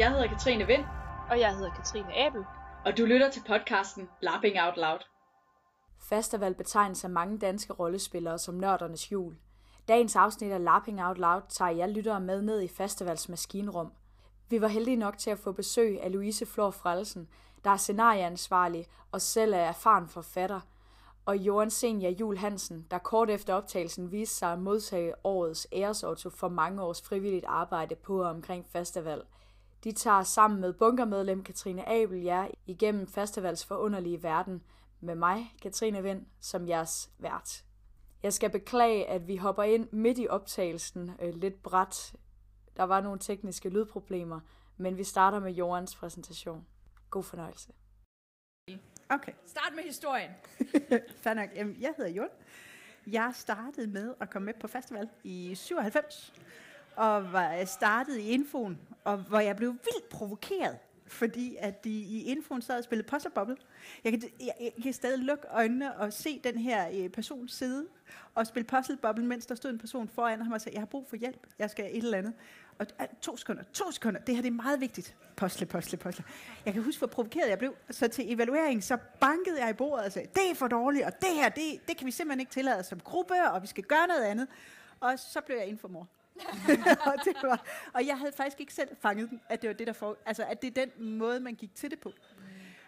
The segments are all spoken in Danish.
Jeg hedder Katrine Vind, Og jeg hedder Katrine Abel. og du lytter til podcasten Lapping Out Loud. Festival betegnes af mange danske rollespillere som nørdernes jul. Dagens afsnit af Lapping Out Loud tager jeg lyttere med ned i festivals maskinrum. Vi var heldige nok til at få besøg af Louise Flor Frelsen, der er scenarieansvarlig og selv er erfaren forfatter, og Johan Senior Jul Hansen, der kort efter optagelsen viste sig at modtage årets æresauto for mange års frivilligt arbejde på og omkring festival. De tager sammen med bunkermedlem Katrine Abel jer igennem festivals forunderlige verden, med mig, Katrine Vind, som jeres vært. Jeg skal beklage, at vi hopper ind midt i optagelsen øh, lidt bræt. Der var nogle tekniske lydproblemer, men vi starter med Jorans præsentation. God fornøjelse. Okay, Start med historien. fair nok. Jeg hedder Jon. Jeg startede med at komme med på festival i 97, og var øh, startet i infoen, og hvor jeg blev vildt provokeret, fordi at de i infoen sad og spillede Puzzle Bubble. Jeg kan, jeg, jeg kan stadig lukke øjnene og se den her øh, person sidde og spille Puzzle Bubble, mens der stod en person foran ham og sagde, jeg har brug for hjælp, jeg skal et eller andet. Og øh, to sekunder, to sekunder, det her det er meget vigtigt. Postle, postle, postle. Jeg kan huske, hvor provokeret jeg blev. Så til evaluering, så bankede jeg i bordet og sagde, det er for dårligt, og det her, det, det kan vi simpelthen ikke tillade som gruppe, og vi skal gøre noget andet. Og så blev jeg informor. og, det var, og jeg havde faktisk ikke selv fanget den, at det var det, der for, altså at det er den måde, man gik til det på.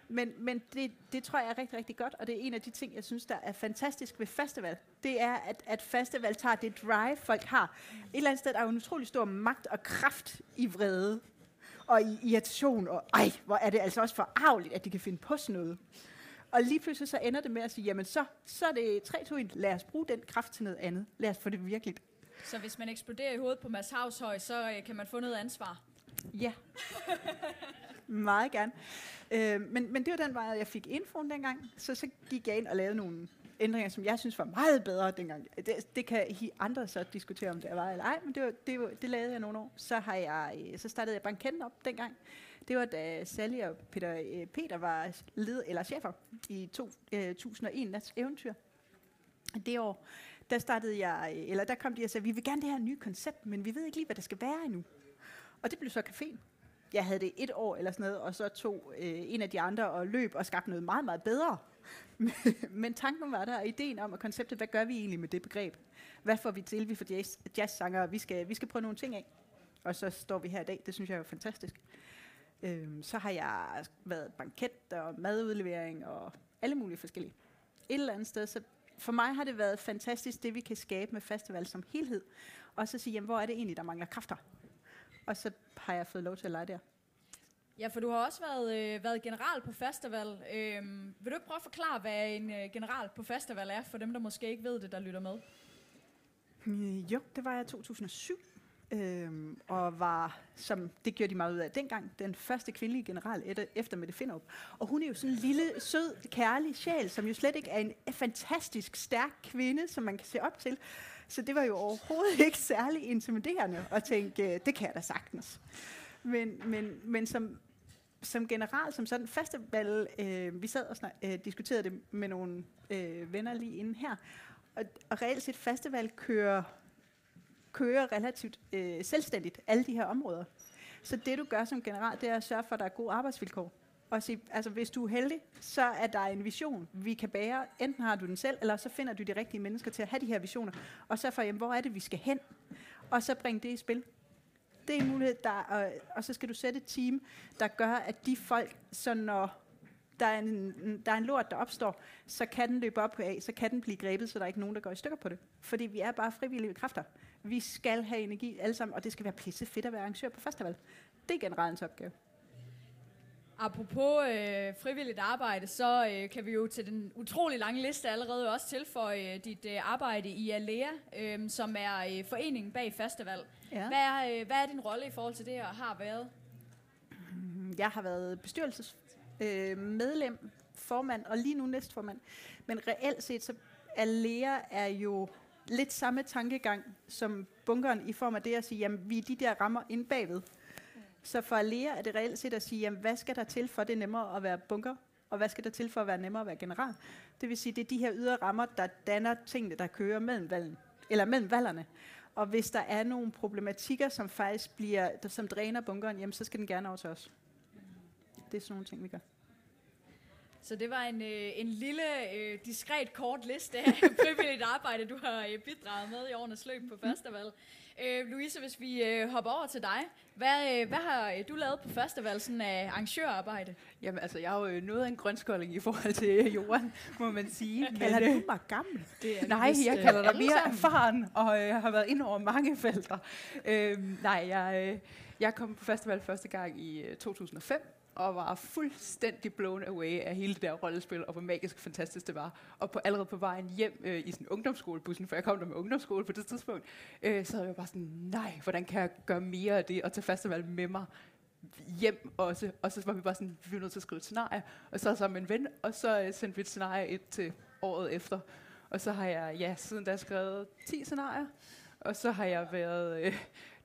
Men, men det, det tror jeg er rigtig, rigtig godt, og det er en af de ting, jeg synes, der er fantastisk ved festival. Det er, at, at festival tager det drive, folk har. Et eller andet sted der er jo en utrolig stor magt og kraft i vrede og i irritation, og ej, hvor er det altså også for arveligt, at de kan finde på sådan noget. Og lige pludselig så ender det med at sige, jamen så, så er det 3 2 1 lad os bruge den kraft til noget andet. Lad os få det virkelig. Så hvis man eksploderer i hovedet på Mads Havshøj, så øh, kan man få noget ansvar. Ja. Meget gerne. Øh, men, men det var den vej, jeg fik infoen dengang. Så, så gik jeg ind og lavede nogle ændringer, som jeg synes var meget bedre dengang. Det, det kan I andre så diskutere, om det var eller ej, men det, var, det, var, det lavede jeg nogle år. Så, har jeg, øh, så startede jeg banketten op dengang. Det var da Sally og Peter, øh, Peter var led, eller chefer i to, øh, 2001 Nats Eventyr. Det år, der startede jeg, øh, eller der kom de og sagde, vi vil gerne det her nye koncept, men vi ved ikke lige, hvad det skal være endnu. Og det blev så caféen. Jeg havde det et år eller sådan noget, og så tog øh, en af de andre og løb og skabte noget meget, meget bedre. Men tanken var der, og ideen om, at konceptet, hvad gør vi egentlig med det begreb? Hvad får vi til? Vi får jazz, jazzsanger, vi skal, vi skal prøve nogle ting af. Og så står vi her i dag. Det synes jeg er fantastisk. Øhm, så har jeg været banket og madudlevering og alle mulige forskellige. Et eller andet sted, så for mig har det været fantastisk, det vi kan skabe med festival som helhed. Og så sige, jamen, hvor er det egentlig, der mangler kræfter? Og så har jeg fået lov til at lege der. Ja, for du har også været, øh, været general på festival. Øhm, vil du ikke prøve at forklare, hvad en øh, general på festival er, for dem, der måske ikke ved det, der lytter med? Øh, jo, det var jeg i 2007. Øhm, og var, som det gjorde de meget ud af dengang, den første kvindelige general efter, efter Mette Finderup. Og hun er jo sådan en lille, sød, kærlig sjæl, som jo slet ikke er en fantastisk stærk kvinde, som man kan se op til. Så det var jo overhovedet ikke særlig intimiderende at tænke, øh, det kan jeg da sagtens. Men, men, men som, som general, som sådan festival, øh, vi sad og snak, øh, diskuterede det med nogle øh, venner lige inden her, og, og reelt set festival kører, kører relativt øh, selvstændigt alle de her områder. Så det du gør som general, det er at sørge for, at der er gode arbejdsvilkår. Og sige, altså hvis du er heldig, så er der en vision, vi kan bære. Enten har du den selv, eller så finder du de rigtige mennesker til at have de her visioner. Og så for, jamen, hvor er det, vi skal hen? Og så bringe det i spil. Det er en mulighed, der, og, øh, og så skal du sætte et team, der gør, at de folk, så når der er, en, der er en lort, der opstår, så kan den løbe op af, så kan den blive grebet, så der er ikke nogen, der går i stykker på det. Fordi vi er bare frivillige kræfter. Vi skal have energi alle sammen, og det skal være pisse fedt at være arrangør på festival. Det er generalens opgave. Apropos øh, frivilligt arbejde, så øh, kan vi jo til den utrolig lange liste allerede også tilføje øh, dit øh, arbejde i Alea, øh, som er øh, foreningen bag festival. Ja. Hvad, er, øh, hvad er din rolle i forhold til det her har været? Jeg har været bestyrelsesmedlem, øh, medlem, formand og lige nu næstformand. Men reelt set, så Alea er jo lidt samme tankegang som bunkeren i form af det at sige, jamen vi er de der rammer inde bagved. Så for Alea er det reelt set at sige, jamen, hvad skal der til for, at det er nemmere at være bunker? Og hvad skal der til for at være nemmere at være general? Det vil sige, det er de her ydre rammer, der danner tingene, der kører mellem valgen, eller mellem valgerne. Og hvis der er nogle problematikker, som faktisk bliver, der, som dræner bunkeren, jamen, så skal den gerne over til os. Det er sådan nogle ting, vi gør. Så det var en, øh, en lille, øh, diskret kort liste af frivilligt arbejde, du har øh, bidraget med i årenes løb på festival. Øh, Louise, hvis vi øh, hopper over til dig. Hvad, øh, hvad har øh, du lavet på festival sådan af arrangørarbejde? Jamen altså, jeg er jo øh, noget af en grønskolding i forhold til Johan, må man sige. Kalder Men, øh, du mig gammel? Det er nej, jeg kalder dig mere erfaren, og jeg har været ind over mange felter. Øhm, nej, jeg, øh, jeg kom på festival første gang i øh, 2005, og var fuldstændig blown away af hele det der rollespil, og hvor magisk og fantastisk det var. Og på, allerede på vejen hjem øh, i sådan ungdomsskolebussen, for jeg kom der med ungdomsskole på det tidspunkt, øh, så var jeg bare sådan, nej, hvordan kan jeg gøre mere af det, og tage festival med mig hjem også. Og så var vi bare sådan, vi er nødt til at skrive et scenarie. Og så sammen med en ven, og så øh, sendte vi et scenarie et til året efter. Og så har jeg, ja, siden da skrevet 10 scenarier. Og så har jeg været øh,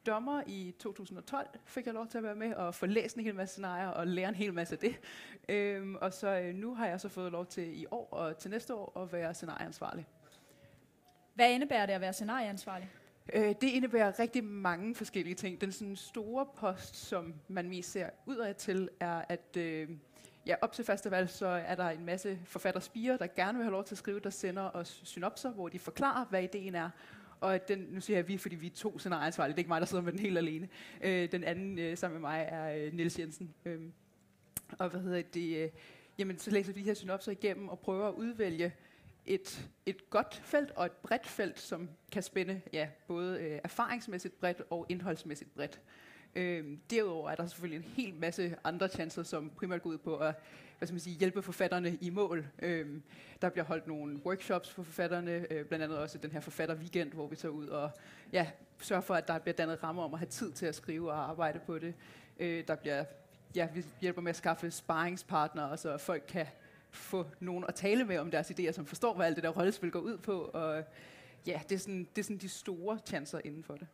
dommer i 2012, fik jeg lov til at være med og få læst en hel masse scenarier og lære en hel masse af det. Øhm, og så øh, nu har jeg så fået lov til i år og til næste år at være scenarieansvarlig. Hvad indebærer det at være scenarieansvarlig? Øh, det indebærer rigtig mange forskellige ting. Den sådan store post, som man mest ser udad til, er, at øh, ja, op til festival, så er der en masse forfatterspirer, der gerne vil have lov til at skrive, der sender os synopser, hvor de forklarer, hvad ideen er. Og den, nu siger jeg vi, fordi vi er to scenarieansvarlige. Det er ikke mig, der sidder med den helt alene. Øh, den anden øh, sammen med mig er øh, Niels Jensen. Øh, og hvad hedder det? Øh, jamen, så læser vi de her synopser igennem og prøver at udvælge et, et godt felt og et bredt felt, som kan spænde ja, både øh, erfaringsmæssigt bredt og indholdsmæssigt bredt. Øh, derudover er der selvfølgelig en hel masse andre chancer, som primært går ud på at hvad skal man sige, hjælpe forfatterne i mål. Øhm, der bliver holdt nogle workshops for forfatterne, øh, blandt andet også den her forfatterweekend, hvor vi tager ud og ja, sørger for, at der bliver dannet rammer om at have tid til at skrive og arbejde på det. Øh, der bliver, ja, vi hjælper med at skaffe sparringspartnere, så folk kan få nogen at tale med om deres idéer, som forstår, hvad alt det der rollespil går ud på. Og ja, det er sådan, det er sådan de store chancer inden for det.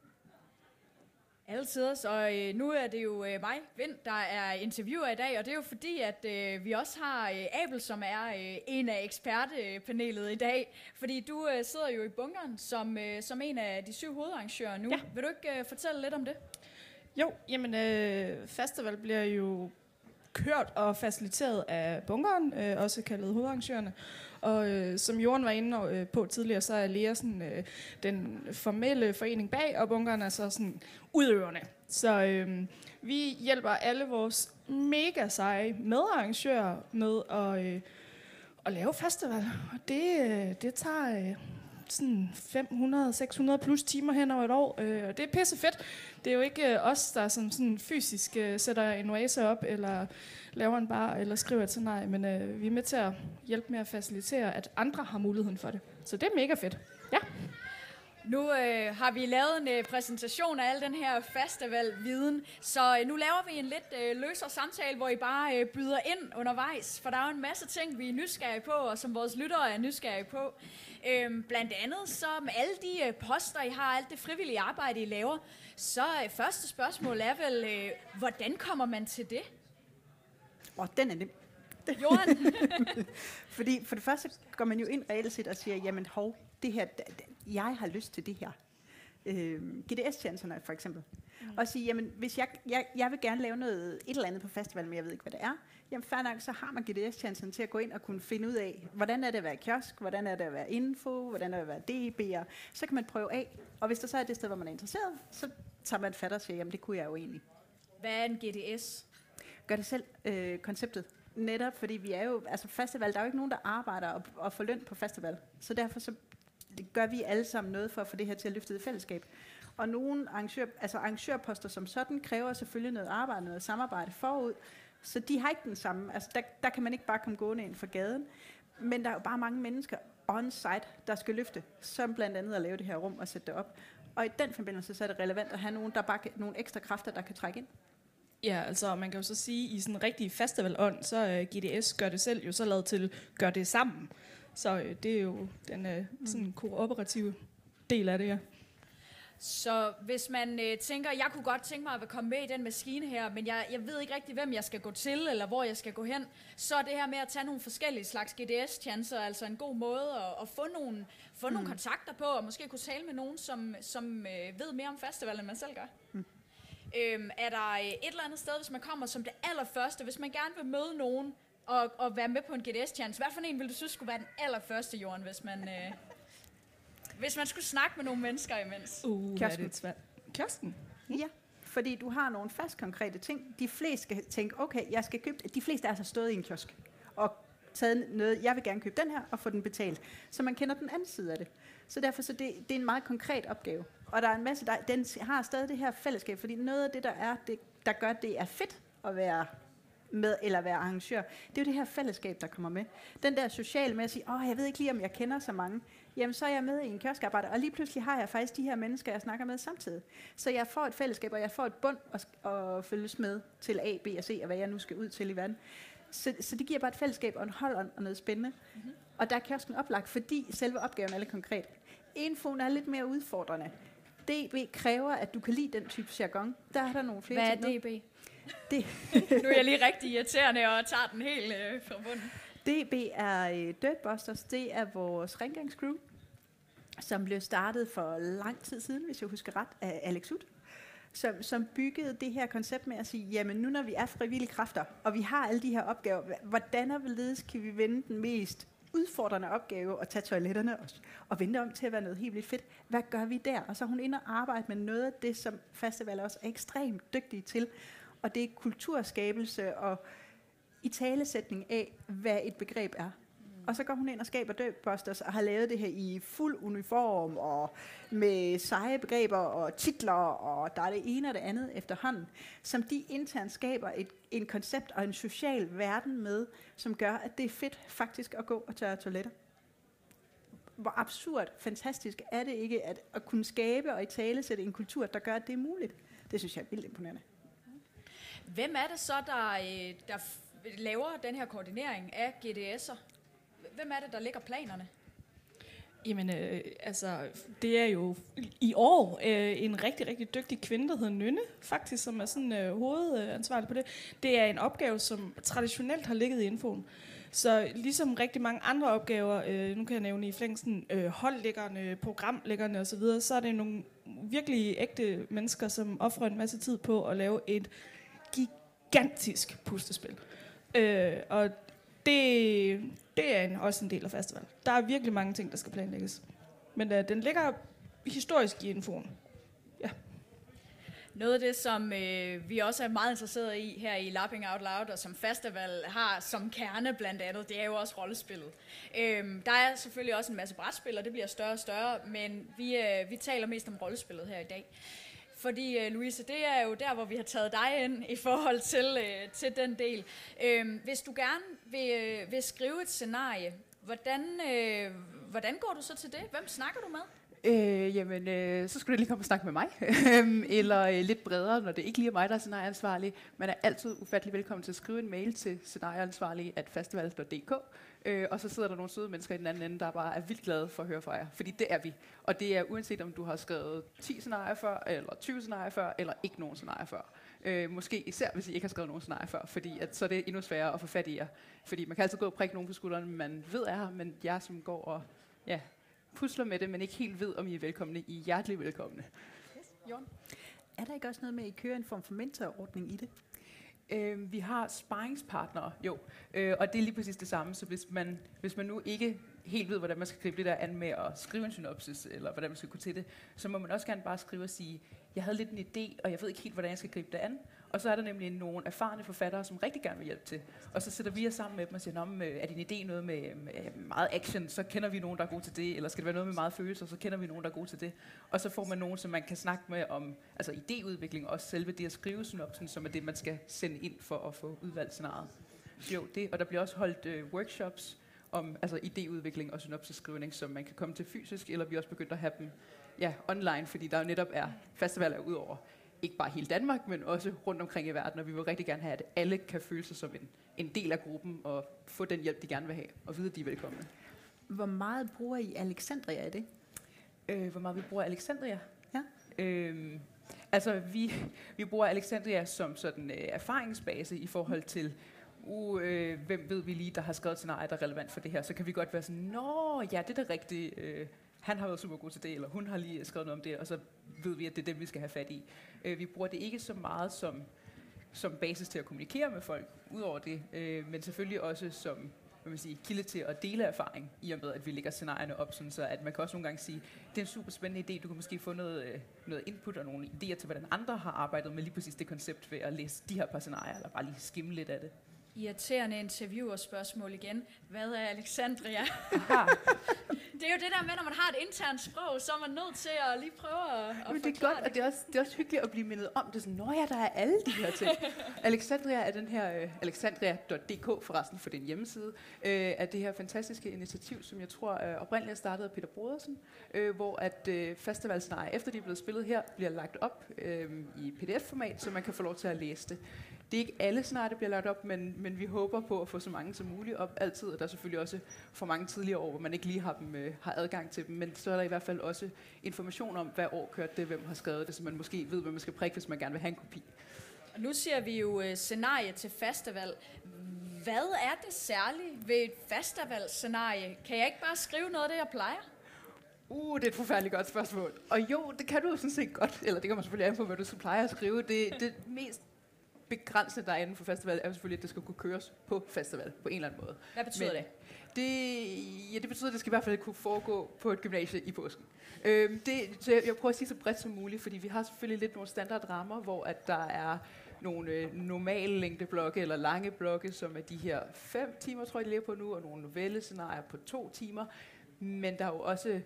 Altid, så øh, nu er det jo øh, mig, Vind, der er interviewer i dag, og det er jo fordi, at øh, vi også har øh, Abel, som er øh, en af ekspertpanelet i dag. Fordi du øh, sidder jo i bunkeren som, øh, som en af de syv hovedarrangører nu. Ja. Vil du ikke øh, fortælle lidt om det? Jo, jamen øh, festival bliver jo kørt og faciliteret af bunkeren, øh, også kaldet hovedarrangørerne. Og øh, som Jorden var inde øh, på tidligere, så er Lea sådan, øh, den formelle forening bag, og bunkeren er så sådan udøverne. Så øh, vi hjælper alle vores mega seje medarrangører med at, øh, at lave festival. Og det, øh, det tager... Øh, sådan 500-600 plus timer hen over et år. Øh, og det er pisse fedt. Det er jo ikke øh, os, der som sådan fysisk øh, sætter en oase op, eller laver en bar, eller skriver et scenarie, men øh, vi er med til at hjælpe med at facilitere, at andre har muligheden for det. Så det er mega fedt. Ja. Nu øh, har vi lavet en øh, præsentation af al den her festivalviden, så øh, nu laver vi en lidt øh, løsere samtale, hvor I bare øh, byder ind undervejs, for der er jo en masse ting, vi er nysgerrige på, og som vores lyttere er nysgerrige på. Øhm, blandt andet så med alle de øh, poster, I har, alt det frivillige arbejde, I laver, så øh, første spørgsmål er vel, øh, hvordan kommer man til det? Åh, oh, den er nem. Jorden? Fordi for det første går man jo ind reelt set og siger, jamen hov, det her, jeg har lyst til det her. Øh, GDS-chancerne for eksempel. Mm. Og sige, jamen hvis jeg, jeg, jeg vil gerne lave noget, et eller andet på festival, men jeg ved ikke, hvad det er. Jamen fair nok, så har man GDS-chancen til at gå ind og kunne finde ud af, hvordan er det at være kiosk, hvordan er det at være info, hvordan er det at være DB'er. Så kan man prøve af, og hvis der så er det sted, hvor man er interesseret, så tager man fat og siger, jamen det kunne jeg jo egentlig. Hvad er en GDS? Gør det selv, øh, konceptet. Netop, fordi vi er jo, altså festival, der er jo ikke nogen, der arbejder og, og får løn på festival. Så derfor så gør vi alle sammen noget for at få det her til at løfte i fællesskab. Og nogle arrangør, altså arrangørposter som sådan kræver selvfølgelig noget arbejde, noget samarbejde forud, så de har ikke den samme. Altså der, der kan man ikke bare komme gående ind for gaden. Men der er jo bare mange mennesker on-site, der skal løfte, som blandt andet at lave det her rum og sætte det op. Og i den forbindelse så er det relevant at have nogen, der bare kan, nogle ekstra kræfter, der kan trække ind. Ja, altså man kan jo så sige, at i sådan en rigtig festivalånd, så uh, øh, GDS gør det selv jo så lavet til gør det sammen. Så uh, det er jo den uh, sådan kooperative del af det her. Så hvis man øh, tænker, jeg kunne godt tænke mig at komme med i den maskine her, men jeg, jeg ved ikke rigtig, hvem jeg skal gå til, eller hvor jeg skal gå hen, så er det her med at tage nogle forskellige slags GDS-chancer, altså en god måde at, at få nogle, få mm. nogle kontakter på, og måske kunne tale med nogen, som, som øh, ved mere om festivalen, end man selv gør. Mm. Øhm, er der øh, et eller andet sted, hvis man kommer som det allerførste, hvis man gerne vil møde nogen, og, og være med på en GDS-chance, hvad for en vil du synes skulle være den allerførste, Jorden, hvis man... Øh, hvis man skulle snakke med nogle mennesker imens. Uh, er det svært. Kiosken? Ja, fordi du har nogle fast konkrete ting. De fleste skal tænke, okay, jeg skal købe... De fleste er altså stået i en kiosk og taget noget, jeg vil gerne købe den her, og få den betalt. Så man kender den anden side af det. Så derfor så det, det er en meget konkret opgave. Og der er en masse, der, den har stadig det her fællesskab, fordi noget af det, der er, det, der gør, det er fedt at være med eller være arrangør, det er jo det her fællesskab, der kommer med. Den der sociale med at sige, åh, jeg ved ikke lige, om jeg kender så mange. Jamen, så er jeg med i en kioskarbejde, og lige pludselig har jeg faktisk de her mennesker, jeg snakker med samtidig. Så jeg får et fællesskab, og jeg får et bund at, at følges med til A, B og C, og hvad jeg nu skal ud til i verden. Så, så det giver bare et fællesskab og en hold og noget spændende. Mm-hmm. Og der er kiosken oplagt, fordi selve opgaven er lidt konkret. Infoen er lidt mere udfordrende. DB kræver, at du kan lide den type jargon. Der er der nogle flere Hvad er. DB? Det. nu er jeg lige rigtig irriterende og tager den helt øh, fra bunden. DB er øh, Dirtbusters. Det er vores rengøringscrew, som blev startet for lang tid siden, hvis jeg husker ret, af Alex Ud som, som byggede det her koncept med at sige, jamen nu når vi er frivillige kræfter, og vi har alle de her opgaver, hvordan og hvorledes kan vi vende den mest udfordrende opgave at tage toiletterne og, og vende om til at være noget helt vildt fedt. Hvad gør vi der? Og så er hun inde og arbejde med noget af det, som festival også er ekstremt dygtige til. Og det er kulturskabelse og i talesætning af, hvad et begreb er. Og så går hun ind og skaber Dirtbusters og har lavet det her i fuld uniform og med seje begreber og titler, og der er det ene og det andet efterhånden, som de internt skaber et, en koncept og en social verden med, som gør, at det er fedt faktisk at gå og tørre toiletter. Hvor absurd, fantastisk er det ikke at, at kunne skabe og i tale sætte en kultur, der gør, at det er muligt. Det synes jeg er vildt imponerende. Hvem er det så, der, øh, der laver den her koordinering af GDS'er? hvem er det, der lægger planerne? Jamen, øh, altså, det er jo i år øh, en rigtig, rigtig dygtig kvinde, der hedder Nynne, faktisk, som er sådan øh, hovedansvarlig på det. Det er en opgave, som traditionelt har ligget i infoen. Så ligesom rigtig mange andre opgaver, øh, nu kan jeg nævne i flængsen øh, holdlæggerne, programlæggerne osv., så, så er det nogle virkelig ægte mennesker, som offrer en masse tid på at lave et gigantisk pustespil. Øh, og det, det er en, også en del af festival. Der er virkelig mange ting, der skal planlægges. Men øh, den ligger historisk i infoen. Ja. Noget af det, som øh, vi også er meget interesseret i her i Lapping Out Loud, og som festival har som kerne blandt andet, det er jo også rollespillet. Øhm, der er selvfølgelig også en masse brætspil, og det bliver større og større, men vi, øh, vi taler mest om rollespillet her i dag. Fordi, øh, Louise, det er jo der, hvor vi har taget dig ind i forhold til, øh, til den del. Uh, hvis du gerne vil, øh, vil skrive et scenarie, hvordan, hvordan går du så til det? Hvem snakker du med? Øh, jamen, øh, så skulle du lige komme og snakke med mig. Øhm, eller øh, lidt bredere, når det ikke lige er mig, der er scenarieansvarlig. Man er altid ufattelig velkommen til at skrive en mail til scenarieansvarlig at festival.dk. Øh, og så sidder der nogle søde mennesker i den anden ende, der bare er vildt glade for at høre fra jer. Fordi det er vi. Og det er uanset om du har skrevet 10 scenarier før, eller 20 scenarier før, eller ikke nogen scenarier før. Øh, måske især hvis I ikke har skrevet nogen scenarier før, fordi at, så er det endnu sværere at få fat i jer. Fordi man kan altid gå og prikke nogen på skulderen, man ved er her, men jeg som går og ja, pusler med det, men ikke helt ved, om I er velkomne. I er hjertelig velkomne. Yes. Er der ikke også noget med, at I kører en form for mentorordning i det? Øh, vi har sparringspartnere, jo. Øh, og det er lige præcis det samme. Så hvis man, hvis man nu ikke helt ved, hvordan man skal gribe det der an med at skrive en synopsis, eller hvordan man skal gå til det, så må man også gerne bare skrive og sige, jeg havde lidt en idé, og jeg ved ikke helt, hvordan jeg skal gribe det an. Og så er der nemlig nogle erfarne forfattere, som rigtig gerne vil hjælpe til. Og så sætter vi os sammen med dem og siger, om øh, er din idé noget med, øh, med øh, meget action, så kender vi nogen, der er gode til det. Eller skal det være noget med meget følelser, så kender vi nogen, der er gode til det. Og så får man nogen, som man kan snakke med om altså idéudvikling, og selve det at skrive synopsen, som er det, man skal sende ind for at få udvalgt scenariet. Jo, det, og der bliver også holdt øh, workshops om altså idéudvikling og synopsiskrivning, som man kan komme til fysisk, eller vi også begyndt at have dem ja, online, fordi der jo netop er festivaler ud over ikke bare hele Danmark, men også rundt omkring i verden, og vi vil rigtig gerne have, at alle kan føle sig som en, en del af gruppen, og få den hjælp, de gerne vil have, og vide, at de er velkomne. Hvor meget bruger I Alexandria i det? Øh, hvor meget vi bruger Alexandria? Ja. Øhm, altså, vi, vi bruger Alexandria som sådan øh, erfaringsbase i forhold til, uh, øh, hvem ved vi lige, der har skrevet scenarier, der er relevant for det her. Så kan vi godt være sådan, nå, ja, det er da rigtigt. Øh, han har været super god til det, eller hun har lige skrevet noget om det, og så ved vi, at det er dem, vi skal have fat i. Øh, vi bruger det ikke så meget som, som basis til at kommunikere med folk, udover det, øh, men selvfølgelig også som hvad man sige, kilde til at dele erfaring, i og med, at vi lægger scenarierne op, sådan så at man kan også nogle gange sige, det er en super spændende idé, du kan måske få noget, øh, noget input og nogle idéer til, hvordan andre har arbejdet med lige præcis det koncept ved at læse de her par scenarier, eller bare lige skimme lidt af det. Irriterende interviewerspørgsmål igen. Hvad er Alexandria? det er jo det der med, når man har et internt sprog, så er man nødt til at lige prøve at, at Men det er godt, og det er, også, det er også hyggeligt at blive mindet om det. Sådan, Nå ja, der er alle de her ting. Alexandria er den her, uh, alexandria.dk forresten for din hjemmeside, uh, er det her fantastiske initiativ, som jeg tror uh, oprindeligt startet af Peter Brodersen, uh, hvor at uh, festivalscenarier, efter de er blevet spillet her, bliver lagt op uh, i pdf-format, så man kan få lov til at læse det. Det er ikke alle snart, der bliver lagt op, men, men vi håber på at få så mange som muligt op altid, og der er selvfølgelig også for mange tidligere år, hvor man ikke lige har, dem, øh, har adgang til dem, men så er der i hvert fald også information om, hvad år kørte det, hvem har skrevet det, så man måske ved, hvad man skal prikke, hvis man gerne vil have en kopi. Og nu siger vi jo øh, scenarie til festival. Hvad er det særlige ved et festivalscenarie? Kan jeg ikke bare skrive noget af det, jeg plejer? Uh, det er et forfærdeligt godt spørgsmål. Og jo, det kan du jo sådan set godt, eller det kan man selvfølgelig an på, hvad du så plejer at skrive. Det, det mest begrænsende, der er inden for festival, er selvfølgelig, at det skal kunne køres på festival på en eller anden måde. Hvad betyder Men, det? Det, ja, det betyder, at det skal i hvert fald kunne foregå på et gymnasie i påsken. Øhm, det, så jeg, prøver at sige så bredt som muligt, fordi vi har selvfølgelig lidt nogle standardrammer, hvor at der er nogle øh, normale længdeblokke eller lange blokke, som er de her fem timer, tror jeg, de lever på nu, og nogle novellescenarier på to timer. Men der er jo også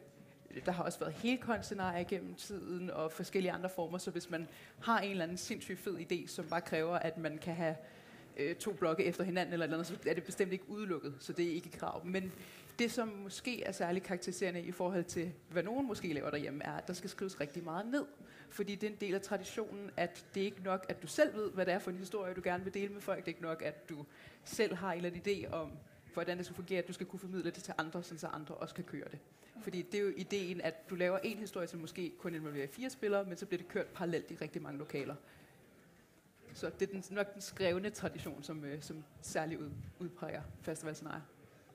der har også været helkonscenarier gennem tiden, og forskellige andre former, så hvis man har en eller anden sindssygt fed idé, som bare kræver, at man kan have øh, to blokke efter hinanden, eller, eller andet, så er det bestemt ikke udelukket, så det er ikke krav. Men det, som måske er særligt karakteriserende i forhold til, hvad nogen måske laver derhjemme, er, at der skal skrives rigtig meget ned. Fordi det er en del af traditionen, at det er ikke nok, at du selv ved, hvad det er for en historie, du gerne vil dele med folk. Det er ikke nok, at du selv har en eller anden idé om, hvordan det skal fungere, at du skal kunne formidle det til andre, så andre også kan køre det. Fordi det er jo ideen, at du laver en historie, som måske kun involverer fire spillere, men så bliver det kørt parallelt i rigtig mange lokaler. Så det er den, nok den skrevne tradition, som, øh, som særligt ud, udpræger festivalscenarier.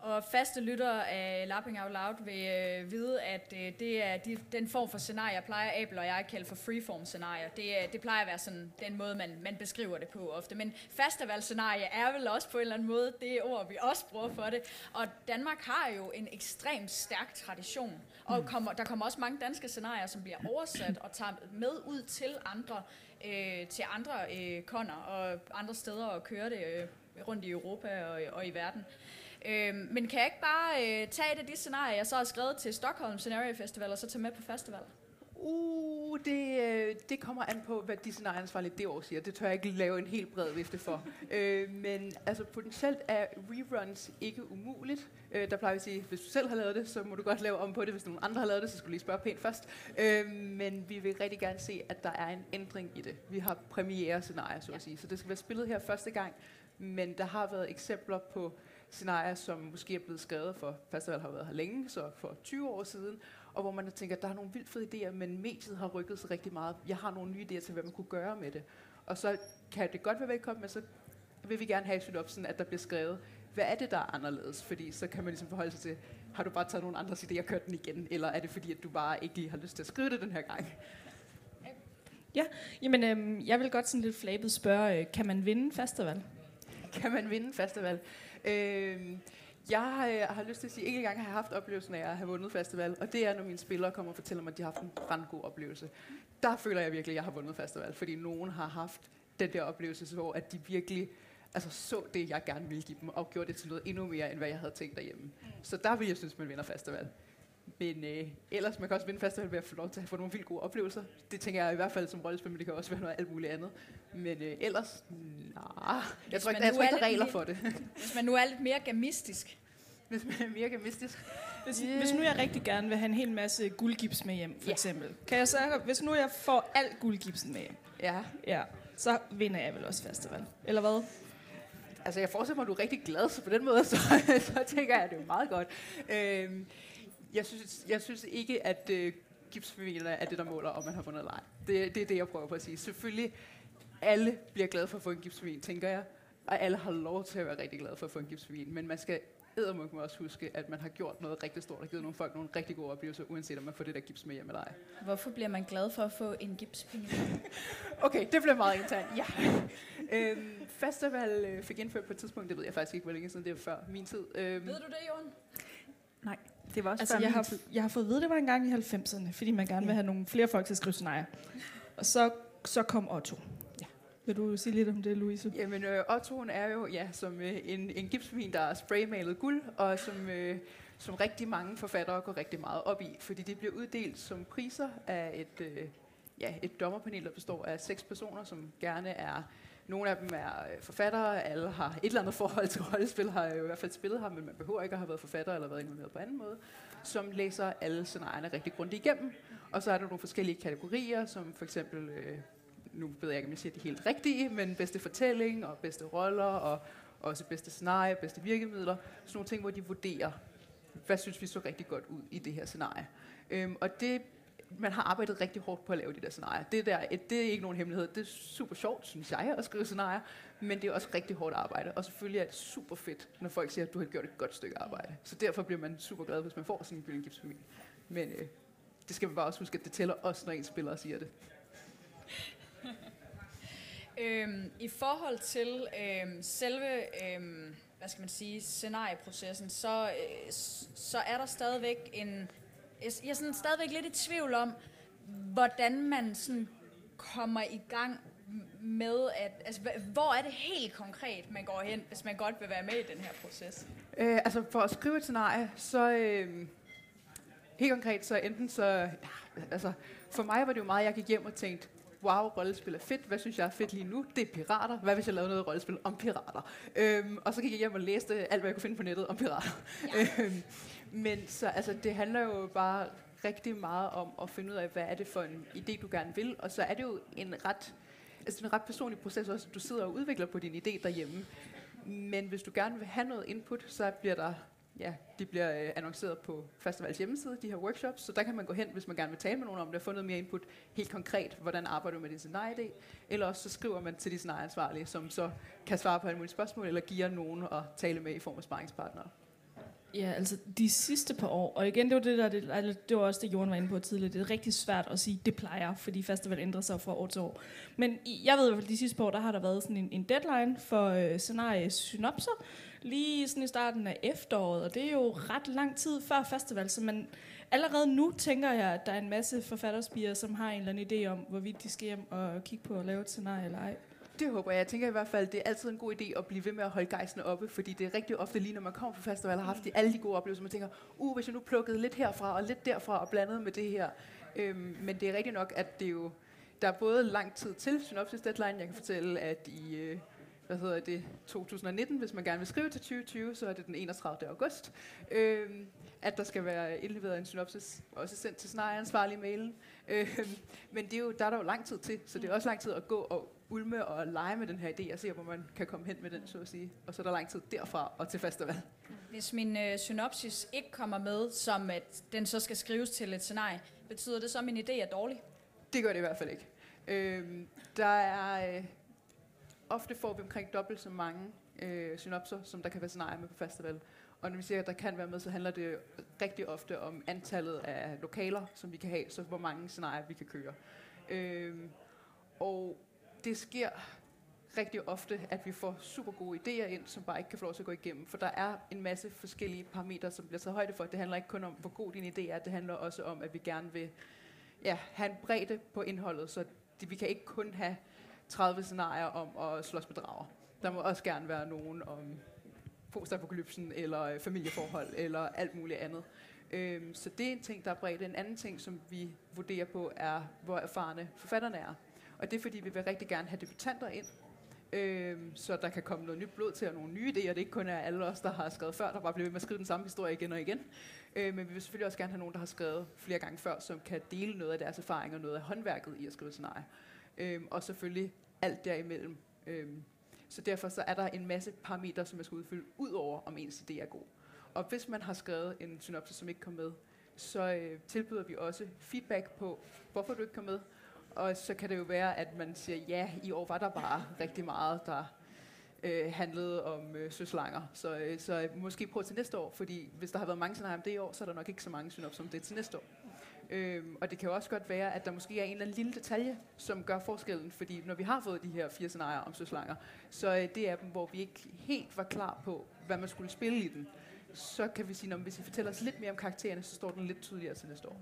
Og faste lyttere af Lapping Out Loud vil øh, vide, at øh, det er de, den form for scenarier, plejer Abel og jeg at kalde for freeform scenarier. Det, det plejer at være sådan den måde, man, man beskriver det på ofte. Men festivalscenarie er vel også på en eller anden måde det ord, vi også bruger for det. Og Danmark har jo en ekstremt stærk tradition. Og Mm. kommer, der kommer også mange danske scenarier, som bliver oversat og tager med ud til andre, øh, til andre øh, koner og andre steder og køre det øh, rundt i Europa og, og i verden. Øhm, men kan jeg ikke bare øh, tage et af de scenarier, jeg så har skrevet til Stockholm Scenario Festival, og så tage med på festival? Uh, det, øh, det kommer an på, hvad de scenarieansvarlige det år siger. Det tør jeg ikke lave en helt bred vifte for. øh, men altså potentielt er reruns ikke umuligt. Øh, der plejer vi at sige, hvis du selv har lavet det, så må du godt lave om på det. Hvis nogen andre har lavet det, så skal du lige spørge pænt først. Øh, men vi vil rigtig gerne se, at der er en ændring i det. Vi har premiere scenarier, så at sige. Så det skal være spillet her første gang. Men der har været eksempler på scenarier, som måske er blevet skrevet for, festival har været her længe, så for 20 år siden, og hvor man tænker, at der er nogle vildt fede idéer, men mediet har rykket sig rigtig meget. Jeg har nogle nye idéer til, hvad man kunne gøre med det. Og så kan det godt være velkommen, men så vil vi gerne have op, sådan at der bliver skrevet, hvad er det, der er anderledes? Fordi så kan man ligesom forholde sig til, har du bare taget nogle andres idéer og kørt den igen, eller er det fordi, at du bare ikke lige har lyst til at skrive det den her gang? Ja, jamen øhm, jeg vil godt sådan lidt flabet spørge, øh, kan man vinde festival? kan man vinde festival? Øh, jeg øh, har lyst til at sige, at ikke engang har jeg haft oplevelsen af at have vundet festival, og det er, når mine spillere kommer og fortæller mig, at de har haft en brandgod oplevelse. Der føler jeg virkelig, at jeg har vundet festival, fordi nogen har haft den der oplevelse, hvor at de virkelig altså, så det, jeg gerne ville give dem, og gjorde det til noget endnu mere, end hvad jeg havde tænkt derhjemme. Så der vil jeg synes, man vinder festival. Men øh, ellers, man kan også vinde festival ved at få lov til at få nogle vildt gode oplevelser. Det tænker jeg i hvert fald som rollespil, men det kan også være noget alt muligt andet. Men øh, ellers, nej. Jeg tror ikke, der, jeg nu tror ikke, er der er regler for det. Hvis man nu er lidt mere gamistisk. Hvis man er mere mystisk. Hvis, Yeah. yeah. hvis nu jeg rigtig gerne vil have en hel masse guldgips med hjem, for Ja. eksempel. Kan jeg så, hvis nu jeg får alt guldgipsen med hjem, Ja. ja, så vinder jeg vel også festival. Eller hvad? Altså, jeg forestiller mig, at du er rigtig glad, så på den måde, så, så tænker jeg, at det er meget godt. Øhm, jeg, synes, jeg synes ikke, at øh, gipsfamilierne er det, der måler, om man har vundet eller ej. Det, det er det, jeg prøver på at sige. Selvfølgelig, alle bliver glade for at få en gipsfamilie, tænker jeg. Og alle har lov til at være rigtig glade for at få en gipsfamilie. Men man skal eddermuk også huske, at man har gjort noget rigtig stort og givet nogle folk nogle rigtig gode oplevelser, uanset om man får det der gips med hjem eller ej. Hvorfor bliver man glad for at få en gipspinge? Okay, det bliver meget internt. Ja. øhm, festival øh, fik indført på et tidspunkt, det ved jeg faktisk ikke, hvor længe siden, det var før min tid. Øhm, Ved du det, Jorden? Nej, det var også Altså, jeg har, tid. jeg har fået at vide, det var en gang i 90'erne, fordi man gerne vil have nogle flere folk til at skrive scenarier. Og så, så kom Otto. Ja. Vil du sige lidt om det, Louise? Jamen, øh, Ottoen er jo ja, som øh, en, en gipsvin, der er spraymalet guld, og som, øh, som rigtig mange forfattere går rigtig meget op i, fordi det bliver uddelt som priser af et, øh, ja, et dommerpanel, der består af seks personer, som gerne er nogle af dem er øh, forfattere, alle har et eller andet forhold til rollespil, har i hvert fald spillet ham, men man behøver ikke at have været forfatter eller været involveret på anden måde, som læser alle scenarierne rigtig grundigt igennem. Og så er der nogle forskellige kategorier, som for eksempel, øh, nu ved jeg ikke, om jeg siger det helt rigtige, men bedste fortælling og bedste roller og også bedste scenarie, bedste virkemidler. Sådan nogle ting, hvor de vurderer, hvad synes vi så rigtig godt ud i det her scenarie. Øhm, og det, man har arbejdet rigtig hårdt på at lave de der scenarier. Det, der, det er ikke nogen hemmelighed. Det er super sjovt, synes jeg, at skrive scenarier, men det er også rigtig hårdt arbejde. Og selvfølgelig er det super fedt, når folk siger, at du har gjort et godt stykke arbejde. Så derfor bliver man super glad, hvis man får sådan en Gylden Gipsfamilie. Men øh, det skal man bare også huske, at det tæller også, når en spiller siger det. Øhm, I forhold til øhm, selve, øhm, hvad skal man sige, scenarieprocessen, så, øh, så er der stadigvæk en... Jeg jeg er sådan stadigvæk lidt i tvivl om, hvordan man sådan kommer i gang med at... Altså, hvor er det helt konkret, man går hen, hvis man godt vil være med i den her proces? Øh, altså for at skrive et scenarie, så øh, helt konkret, så enten så, ja, altså for mig var det jo meget, jeg gik hjem og tænkte, wow, rollespil er fedt, hvad synes jeg er fedt lige nu? Det er pirater, hvad hvis jeg lavede noget rollespil om pirater? Øhm, og så gik jeg hjem og læste alt, hvad jeg kunne finde på nettet om pirater. Ja. øhm, men så altså, det handler jo bare rigtig meget om at finde ud af, hvad er det for en idé, du gerne vil, og så er det jo en ret, altså en ret personlig proces også, du sidder og udvikler på din idé derhjemme. Men hvis du gerne vil have noget input, så bliver der, ja, de bliver øh, annonceret på festivals hjemmeside, de her workshops, så der kan man gå hen, hvis man gerne vil tale med nogen om det, og få noget mere input helt konkret, hvordan arbejder du med din scenarieidé, eller også så skriver man til de scenarieansvarlige, som så kan svare på alle mulige spørgsmål, eller giver nogen at tale med i form af sparringspartnere. Ja, altså de sidste par år, og igen, det var, det, der, det, altså, det var også det, Jorden var inde på tidligere, det er rigtig svært at sige, det plejer, fordi festival ændrer sig fra år til år. Men i- jeg ved i hvert fald, de sidste par år, der har der været sådan en, en deadline for øh, scenariesynopser, lige sådan i starten af efteråret, og det er jo ret lang tid før festival, så man, allerede nu tænker jeg, at der er en masse forfatterspirer, som har en eller anden idé om, hvorvidt de skal hjem og kigge på at lave et scenarie eller ej. Det håber jeg. Jeg tænker i hvert fald, det er altid en god idé at blive ved med at holde gejsten oppe, fordi det er rigtig ofte lige, når man kommer på festival og har haft de, alle de gode oplevelser, man tænker, uh, hvis jeg nu plukkede lidt herfra og lidt derfra og blandede med det her. Øhm, men det er rigtigt nok, at det jo, der er både lang tid til synopsis deadline. Jeg kan fortælle, at i øh, hvad hedder det, 2019, hvis man gerne vil skrive til 2020, så er det den 31. august, øhm, at der skal være indleveret en synopsis, også sendt til scenarieansvarlig mailen. Øhm, men det er jo, der er der jo lang tid til, så det er også lang tid at gå og ulme og lege med den her idé og se, hvor man kan komme hen med den, så at sige. Og så er der lang tid derfra og til festival. Hvis min øh, synopsis ikke kommer med, som at den så skal skrives til et scenarie, betyder det så, at min idé er dårlig? Det gør det i hvert fald ikke. Øhm, der er... Øh, ofte får vi omkring dobbelt så mange øh, synopser, som der kan være scenarier med på festival. Og når vi siger, at der kan være med, så handler det rigtig ofte om antallet af lokaler, som vi kan have, så hvor mange scenarier vi kan køre. Øhm, og det sker rigtig ofte, at vi får super gode idéer ind, som bare ikke kan få lov til at gå igennem. For der er en masse forskellige parametre, som bliver taget højde for. Det handler ikke kun om, hvor god din idé er, det handler også om, at vi gerne vil ja, have en bredde på indholdet, så det, vi kan ikke kun have 30 scenarier om at slås med drager. Der må også gerne være nogen om postapokalypsen, eller øh, familieforhold, eller alt muligt andet. Øhm, så det er en ting, der er bredt. En anden ting, som vi vurderer på, er, hvor erfarne forfatterne er. Og det er, fordi vi vil rigtig gerne have debutanter ind, øhm, så der kan komme noget nyt blod til, og nogle nye idéer. Det er ikke kun er alle os, der har skrevet før, der bare bliver ved med at skrive den samme historie igen og igen. Øh, men vi vil selvfølgelig også gerne have nogen, der har skrevet flere gange før, som kan dele noget af deres erfaringer, og noget af håndværket i at skrive scenarier. Øhm, og selvfølgelig alt derimellem. Øhm, så derfor så er der en masse parametre, som man skal udfylde, ud over om ens idé er god. Og hvis man har skrevet en synopsis, som ikke kom med, så øh, tilbyder vi også feedback på, hvorfor du ikke kom med. Og så kan det jo være, at man siger, ja, i år var der bare rigtig meget, der øh, handlede om øh, søslanger. Så, øh, så måske prøv til næste år, fordi hvis der har været mange scenarier om det i år, så er der nok ikke så mange synopsis om det til næste år. Øhm, og det kan jo også godt være, at der måske er en eller anden lille detalje, som gør forskellen, fordi når vi har fået de her fire scenarier om søslanger, så øh, det er dem, hvor vi ikke helt var klar på, hvad man skulle spille i den. Så kan vi sige, at hvis I fortæller os lidt mere om karaktererne, så står den lidt tydeligere til næste år.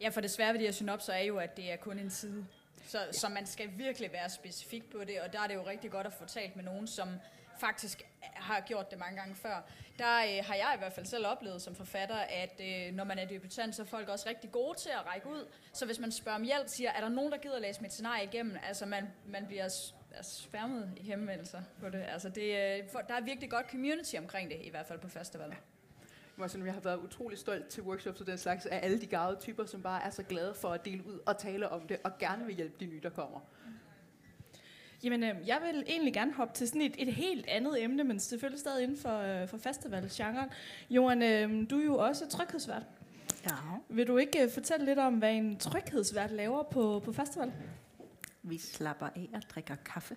Ja, for det svære ved de her synopser er jo, at det er kun en side. Så, så man skal virkelig være specifik på det, og der er det jo rigtig godt at få talt med nogen, som faktisk har gjort det mange gange før. Der øh, har jeg i hvert fald selv oplevet som forfatter, at øh, når man er debutant, så er folk også rigtig gode til at række ud. Så hvis man spørger om hjælp, siger, er der nogen, der gider at læse mit scenarie igennem? Altså man, man bliver sværmet i henvendelser på det. Altså det, øh, for, der er virkelig godt community omkring det, i hvert fald på festivalen. Jeg har været utrolig stolt til workshops og den slags af alle de gavede typer, som bare er så glade for at dele ud og tale om det, og gerne vil hjælpe de nye, der kommer. Jamen, øh, jeg vil egentlig gerne hoppe til sådan et, et helt andet emne, men selvfølgelig stadig inden for, øh, for festivalgenren. Johan, øh, du er jo også tryghedsvært. Ja. Vil du ikke øh, fortælle lidt om, hvad en tryghedsvært laver på, på festival? Vi slapper af og drikker kaffe.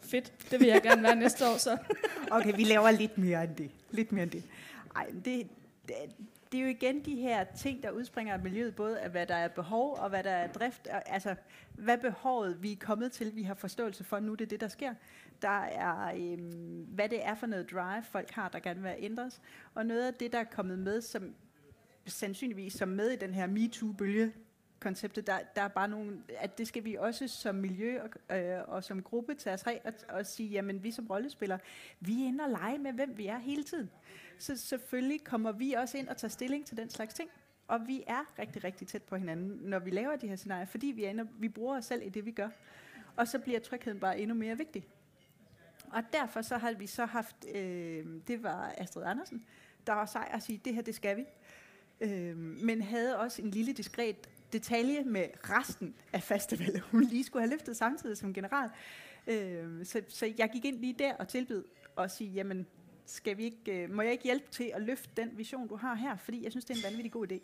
Fedt, det vil jeg gerne være næste år så. okay, vi laver lidt mere end det. Lidt mere end det. Ej, det, det, det er jo igen de her ting, der udspringer af miljøet, både af hvad der er behov og hvad der er drift. Altså, hvad behovet vi er kommet til, vi har forståelse for, nu det er det, der sker. Der er, øhm, hvad det er for noget drive, folk har, der gerne vil ændres. Og noget af det, der er kommet med, som sandsynligvis som med i den her MeToo-bølge, konceptet, der, der er bare nogle, at det skal vi også som miljø og, øh, og som gruppe tage os af og, og sige, jamen vi som rollespillere, vi er inde og lege med, hvem vi er hele tiden. Så selvfølgelig kommer vi også ind og tager stilling til den slags ting. Og vi er rigtig, rigtig tæt på hinanden, når vi laver de her scenarier, fordi vi, ender, vi bruger os selv i det, vi gør. Og så bliver trygheden bare endnu mere vigtig. Og derfor så har vi så haft, øh, det var Astrid Andersen, der var sej at sige, det her, det skal vi. Øh, men havde også en lille diskret detalje med resten af festivalen, hun lige skulle have løftet samtidig som general. Øh, så, så jeg gik ind lige der og tilbød at sige, jamen, skal vi ikke, øh, må jeg ikke hjælpe til at løfte den vision, du har her? Fordi jeg synes, det er en vanvittig god idé.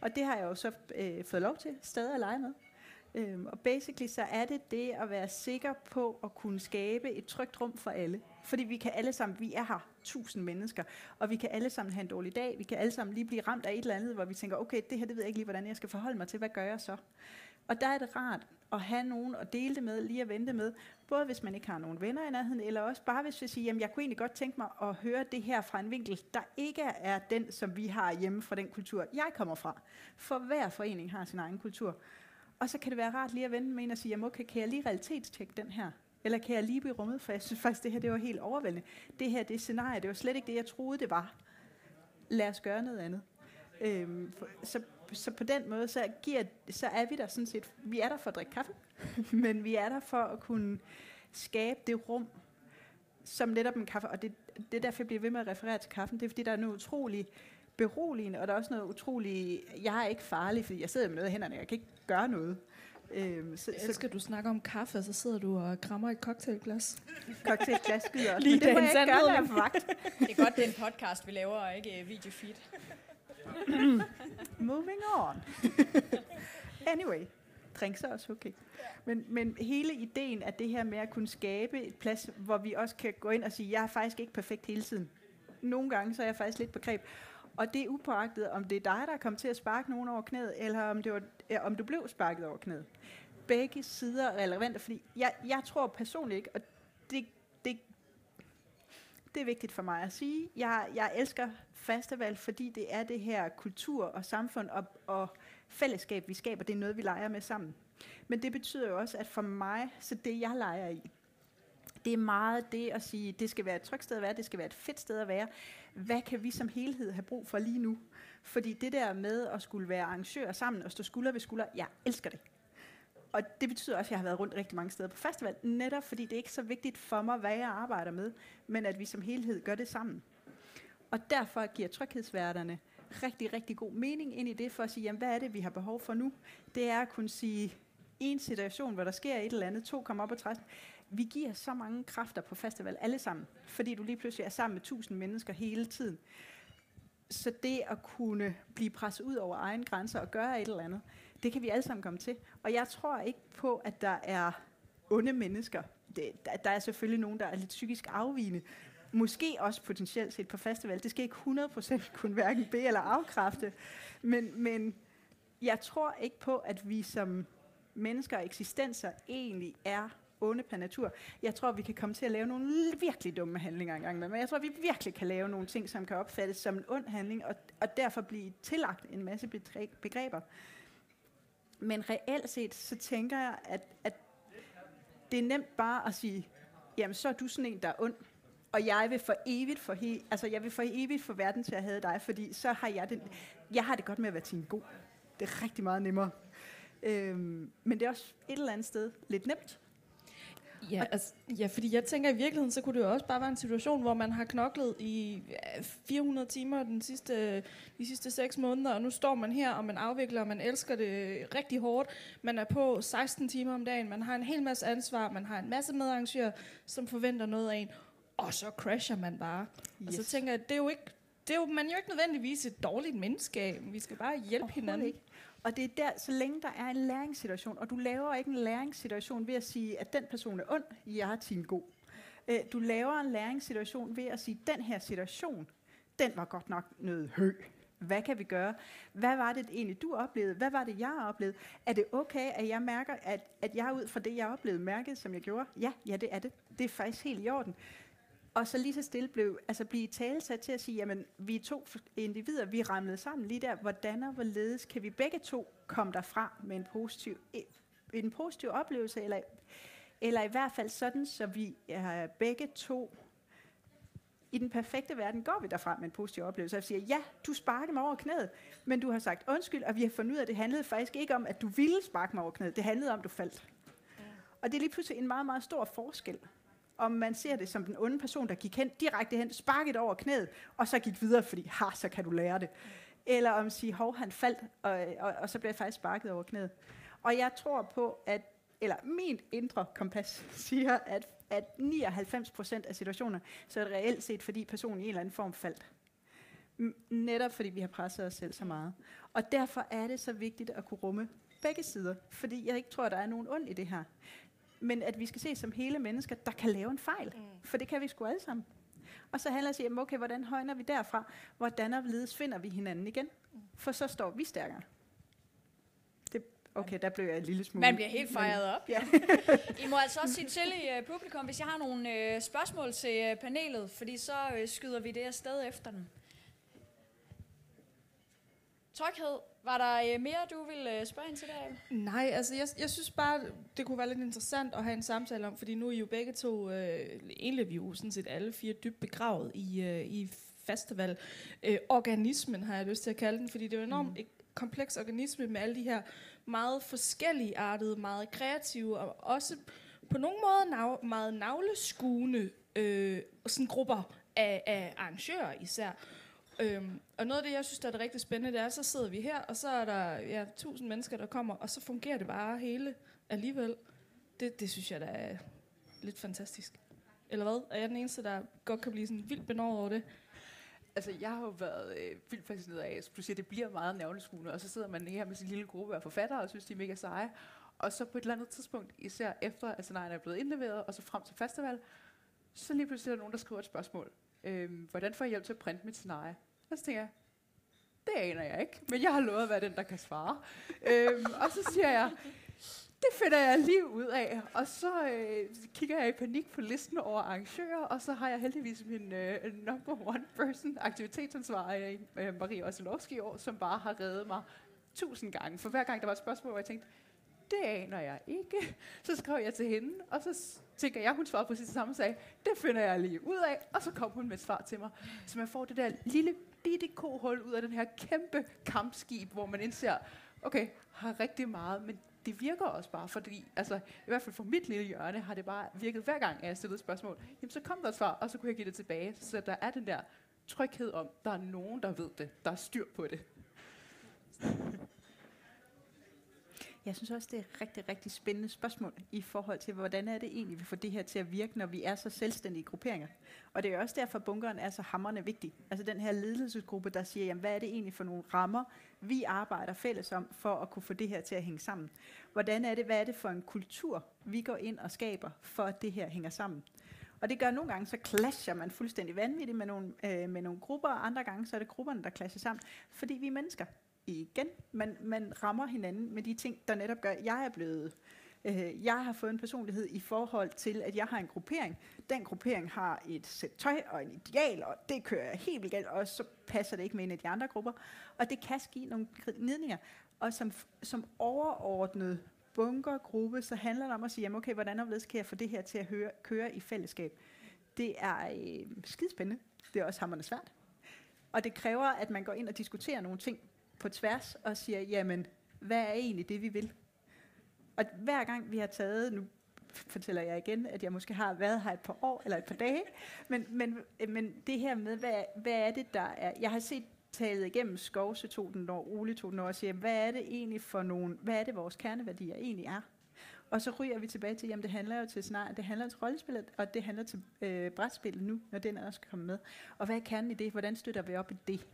Og det har jeg jo så øh, fået lov til stadig at lege med. Øhm, og basically så er det det at være sikker på at kunne skabe et trygt rum for alle. Fordi vi kan alle sammen, vi er her tusind mennesker, og vi kan alle sammen have en dårlig dag, vi kan alle sammen lige blive ramt af et eller andet, hvor vi tænker, okay, det her det ved jeg ikke lige, hvordan jeg skal forholde mig til, hvad gør jeg så? Og der er det rart at have nogen at dele det med, lige at vente med, både hvis man ikke har nogen venner i nærheden, eller også bare hvis vi siger, jamen jeg kunne egentlig godt tænke mig at høre det her fra en vinkel, der ikke er den, som vi har hjemme fra den kultur, jeg kommer fra. For hver forening har sin egen kultur. Og så kan det være rart lige at vende med en og sige, jamen okay, kan jeg lige realitetstjekke den her? Eller kan jeg lige blive rummet? For jeg synes faktisk, det her det var helt overvældende. Det her, det scenarie, det var slet ikke det, jeg troede, det var. Lad os gøre noget andet. Øhm, så, så på den måde, så, giver, så er vi der sådan set, vi er der for at drikke kaffe, men vi er der for at kunne skabe det rum, som netop en kaffe, og det, det er derfor, jeg bliver ved med at referere til kaffen, det er fordi, der er noget utroligt beroligende, og der er også noget utroligt, jeg er ikke farlig, fordi jeg sidder med noget i hænderne, jeg kan ikke gøre noget. Øhm, så, jeg elsker, så, du snakker om kaffe, så sidder du og krammer et cocktailglas. Cocktailglas skyder også, Lige men det må jeg ikke gøre, når jeg vagt. Det er godt, det er en podcast, vi laver, og ikke øh, videofeed. Moving on. anyway, drinks er også okay. Men, men hele ideen af det her med at kunne skabe et plads, hvor vi også kan gå ind og sige, jeg er faktisk ikke perfekt hele tiden. Nogle gange så er jeg faktisk lidt på greb. Og det er upåagtet, om det er dig, der kom til at sparke nogen over knæet, eller om, det var, om du blev sparket over knæet. Begge sider er relevante, fordi jeg, jeg tror personligt ikke, og det, det, det er vigtigt for mig at sige, jeg, jeg elsker festival, fordi det er det her kultur og samfund og, og fællesskab, vi skaber. Det er noget, vi leger med sammen. Men det betyder jo også, at for mig, så det jeg leger i, det er meget det at sige, det skal være et trygt sted at være, det skal være et fedt sted at være. Hvad kan vi som helhed have brug for lige nu? Fordi det der med at skulle være arrangør sammen og stå skulder ved skulder, jeg elsker det. Og det betyder også, at jeg har været rundt rigtig mange steder på festival, netop fordi det er ikke så vigtigt for mig, hvad jeg arbejder med, men at vi som helhed gør det sammen. Og derfor giver tryghedsværterne rigtig, rigtig god mening ind i det, for at sige, jamen, hvad er det, vi har behov for nu? Det er at kunne sige, i en situation, hvor der sker et eller andet, to kommer op og træs, vi giver så mange kræfter på festival, alle sammen, fordi du lige pludselig er sammen med tusind mennesker hele tiden. så det at kunne blive presset ud over egen grænser og gøre et eller andet, det kan vi alle sammen komme til. Og jeg tror ikke på, at der er onde mennesker. Det, der, der er selvfølgelig nogen, der er lidt psykisk afvigende. Måske også potentielt set på festival. Det skal ikke 100% kunne hverken bede eller afkræfte. Men, men jeg tror ikke på, at vi som mennesker og eksistenser egentlig er onde per natur. Jeg tror, vi kan komme til at lave nogle virkelig dumme handlinger engang med, men jeg tror, vi virkelig kan lave nogle ting, som kan opfattes som en ond handling, og, og derfor blive tillagt en masse begreber. Men reelt set, så tænker jeg, at, at det er nemt bare at sige, jamen så er du sådan en, der er ond, og jeg vil for evigt for he, altså jeg vil for evigt for verden til at have dig, fordi så har jeg den, jeg har det godt med at være til en god. Det er rigtig meget nemmere. Øhm, men det er også et eller andet sted lidt nemt. Ja, altså, ja, fordi jeg tænker i virkeligheden, så kunne det jo også bare være en situation, hvor man har knoklet i 400 timer den sidste, de sidste 6 måneder, og nu står man her, og man afvikler, og man elsker det rigtig hårdt. Man er på 16 timer om dagen, man har en hel masse ansvar, man har en masse medarrangører, som forventer noget af en, og så crasher man bare. Yes. Og så tænker jeg, det er jo ikke det er jo, man er jo ikke nødvendigvis et dårligt menneske. Vi skal bare hjælpe hinanden. Ikke. Og det er der, så længe der er en læringssituation, og du laver ikke en læringssituation ved at sige, at den person er ond, jeg er team god. Øh, du laver en læringssituation ved at sige, at den her situation, den var godt nok noget hø. Hvad kan vi gøre? Hvad var det egentlig, du oplevede? Hvad var det, jeg oplevede? Er det okay, at jeg mærker, at, at jeg ud fra det, jeg oplevede, mærket, som jeg gjorde? Ja, ja, det er det. Det er faktisk helt i orden. Og så lige så stille blev, altså blive talsat til at sige, jamen vi er to individer, vi ramlede sammen lige der, hvordan og hvorledes kan vi begge to komme derfra med en positiv, en positiv oplevelse, eller, eller i hvert fald sådan, så vi er begge to i den perfekte verden går vi derfra med en positiv oplevelse. Jeg siger, ja, du sparkede mig over knæet, men du har sagt undskyld, og vi har fundet ud af, at det handlede faktisk ikke om, at du ville sparke mig over knæet. Det handlede om, at du faldt. Ja. Og det er lige pludselig en meget, meget stor forskel om man ser det som den onde person, der gik hen, direkte hen, sparket over knæet, og så gik videre, fordi, ha, så kan du lære det. Eller om at sige, hov, han faldt, og, og, og så blev jeg faktisk sparket over knæet. Og jeg tror på, at, eller min indre kompas siger, at, at 99% af situationer, så er det reelt set, fordi personen i en eller anden form faldt. Netop fordi vi har presset os selv så meget. Og derfor er det så vigtigt at kunne rumme begge sider, fordi jeg ikke tror, at der er nogen ond i det her men at vi skal se som hele mennesker, der kan lave en fejl. Mm. For det kan vi sgu alle sammen. Og så handler det om, okay, hvordan højner vi derfra? Hvordan og hvorledes finder vi hinanden igen? Mm. For så står vi stærkere. Det, okay, der blev jeg en lille smule... Man bliver helt fejret op. Ja. I må altså også sige til i uh, publikum, hvis jeg har nogle uh, spørgsmål til uh, panelet, fordi så uh, skyder vi det afsted efter dem. Tryghed, var der øh, mere, du ville øh, spørge ind til der? Nej, altså jeg, jeg synes bare, det kunne være lidt interessant at have en samtale om, fordi nu er I jo begge to, øh, egentlig er vi jo sådan set alle fire dybt begravet i, øh, i festival. Øh, organismen har jeg lyst til at kalde den, fordi det er jo enormt mm. kompleks organisme med alle de her meget forskellige artede, meget kreative og også på nogle måder nav- meget navleskuende øh, sådan grupper af, af arrangører især. Øhm, og noget af det, jeg synes, der er det rigtig spændende, det er, så sidder vi her, og så er der ja, tusind mennesker, der kommer, og så fungerer det bare hele alligevel. Det, det synes jeg, der er lidt fantastisk. Eller hvad? Er jeg den eneste, der godt kan blive sådan vildt benåret over det? Altså, jeg har jo været øh, vildt fascineret af, at du siger, det bliver meget navleskuende, og så sidder man her med sin lille gruppe af forfattere og synes, de er mega seje. Og så på et eller andet tidspunkt, især efter at scenarierne er blevet indleveret, og så frem til festival, så lige pludselig er der nogen, der skriver et spørgsmål. Øhm, hvordan får jeg hjælp til at printe mit scenarie? Og så tænker jeg, det aner jeg ikke, men jeg har lovet at være den, der kan svare. øhm, og så siger jeg, det finder jeg lige ud af. Og så øh, kigger jeg i panik på listen over arrangører, og så har jeg heldigvis min øh, number one person aktivitetsansvar, øh, Marie Oselovski i år, som bare har reddet mig tusind gange. For hver gang der var et spørgsmål, hvor jeg tænkte, det aner jeg ikke. Så skrev jeg til hende, og så tænker jeg, hun svarede præcis det samme og sagde, det finder jeg lige ud af, og så kom hun med et svar til mig. Så man får det der lille bitte kohul ud af den her kæmpe kampskib, hvor man indser, okay, har rigtig meget, men det virker også bare, fordi, altså, i hvert fald for mit lille hjørne, har det bare virket hver gang, at jeg stillede spørgsmål. Jamen, så kom der et svar, og så kunne jeg give det tilbage. Så der er den der tryghed om, der er nogen, der ved det, der er styr på det. Jeg synes også, det er et rigtig, rigtig spændende spørgsmål i forhold til, hvordan er det egentlig, vi får det her til at virke, når vi er så selvstændige grupperinger. Og det er også derfor, bunkeren er så hammerne vigtig. Altså den her ledelsesgruppe, der siger, jamen, hvad er det egentlig for nogle rammer, vi arbejder fælles om, for at kunne få det her til at hænge sammen. Hvordan er det, hvad er det for en kultur, vi går ind og skaber, for at det her hænger sammen. Og det gør nogle gange, så clasher man fuldstændig vanvittigt med nogle, øh, med nogle grupper, og andre gange, så er det grupperne, der clasher sammen, fordi vi er mennesker igen. Man, man rammer hinanden med de ting, der netop gør, at jeg er blevet øh, jeg har fået en personlighed i forhold til, at jeg har en gruppering. Den gruppering har et sæt tøj og en ideal, og det kører jeg helt vildt galt, og så passer det ikke med en af de andre grupper. Og det kan ske nogle gnidninger. Og som, som overordnet bunkergruppe, så handler det om at sige, jamen okay, hvordan og kan jeg få det her til at høre, køre i fællesskab? Det er øh, skidespændende. Det er også hammerende svært. Og det kræver, at man går ind og diskuterer nogle ting på tværs og siger, jamen, hvad er egentlig det, vi vil? Og hver gang vi har taget, nu fortæller jeg igen, at jeg måske har været her et par år eller et par dage, men, men, men det her med, hvad, hvad er det, der er... Jeg har set taget igennem Skovse tog den år, Ole tog den år, og siger, hvad er det egentlig for nogle, hvad er det vores kerneværdier egentlig er? Og så ryger vi tilbage til, jamen det handler jo til snart, det handler til rollespillet, og det handler til øh, brætspillet nu, når den også kommer med. Og hvad er kernen i det? Hvordan støtter vi op i det?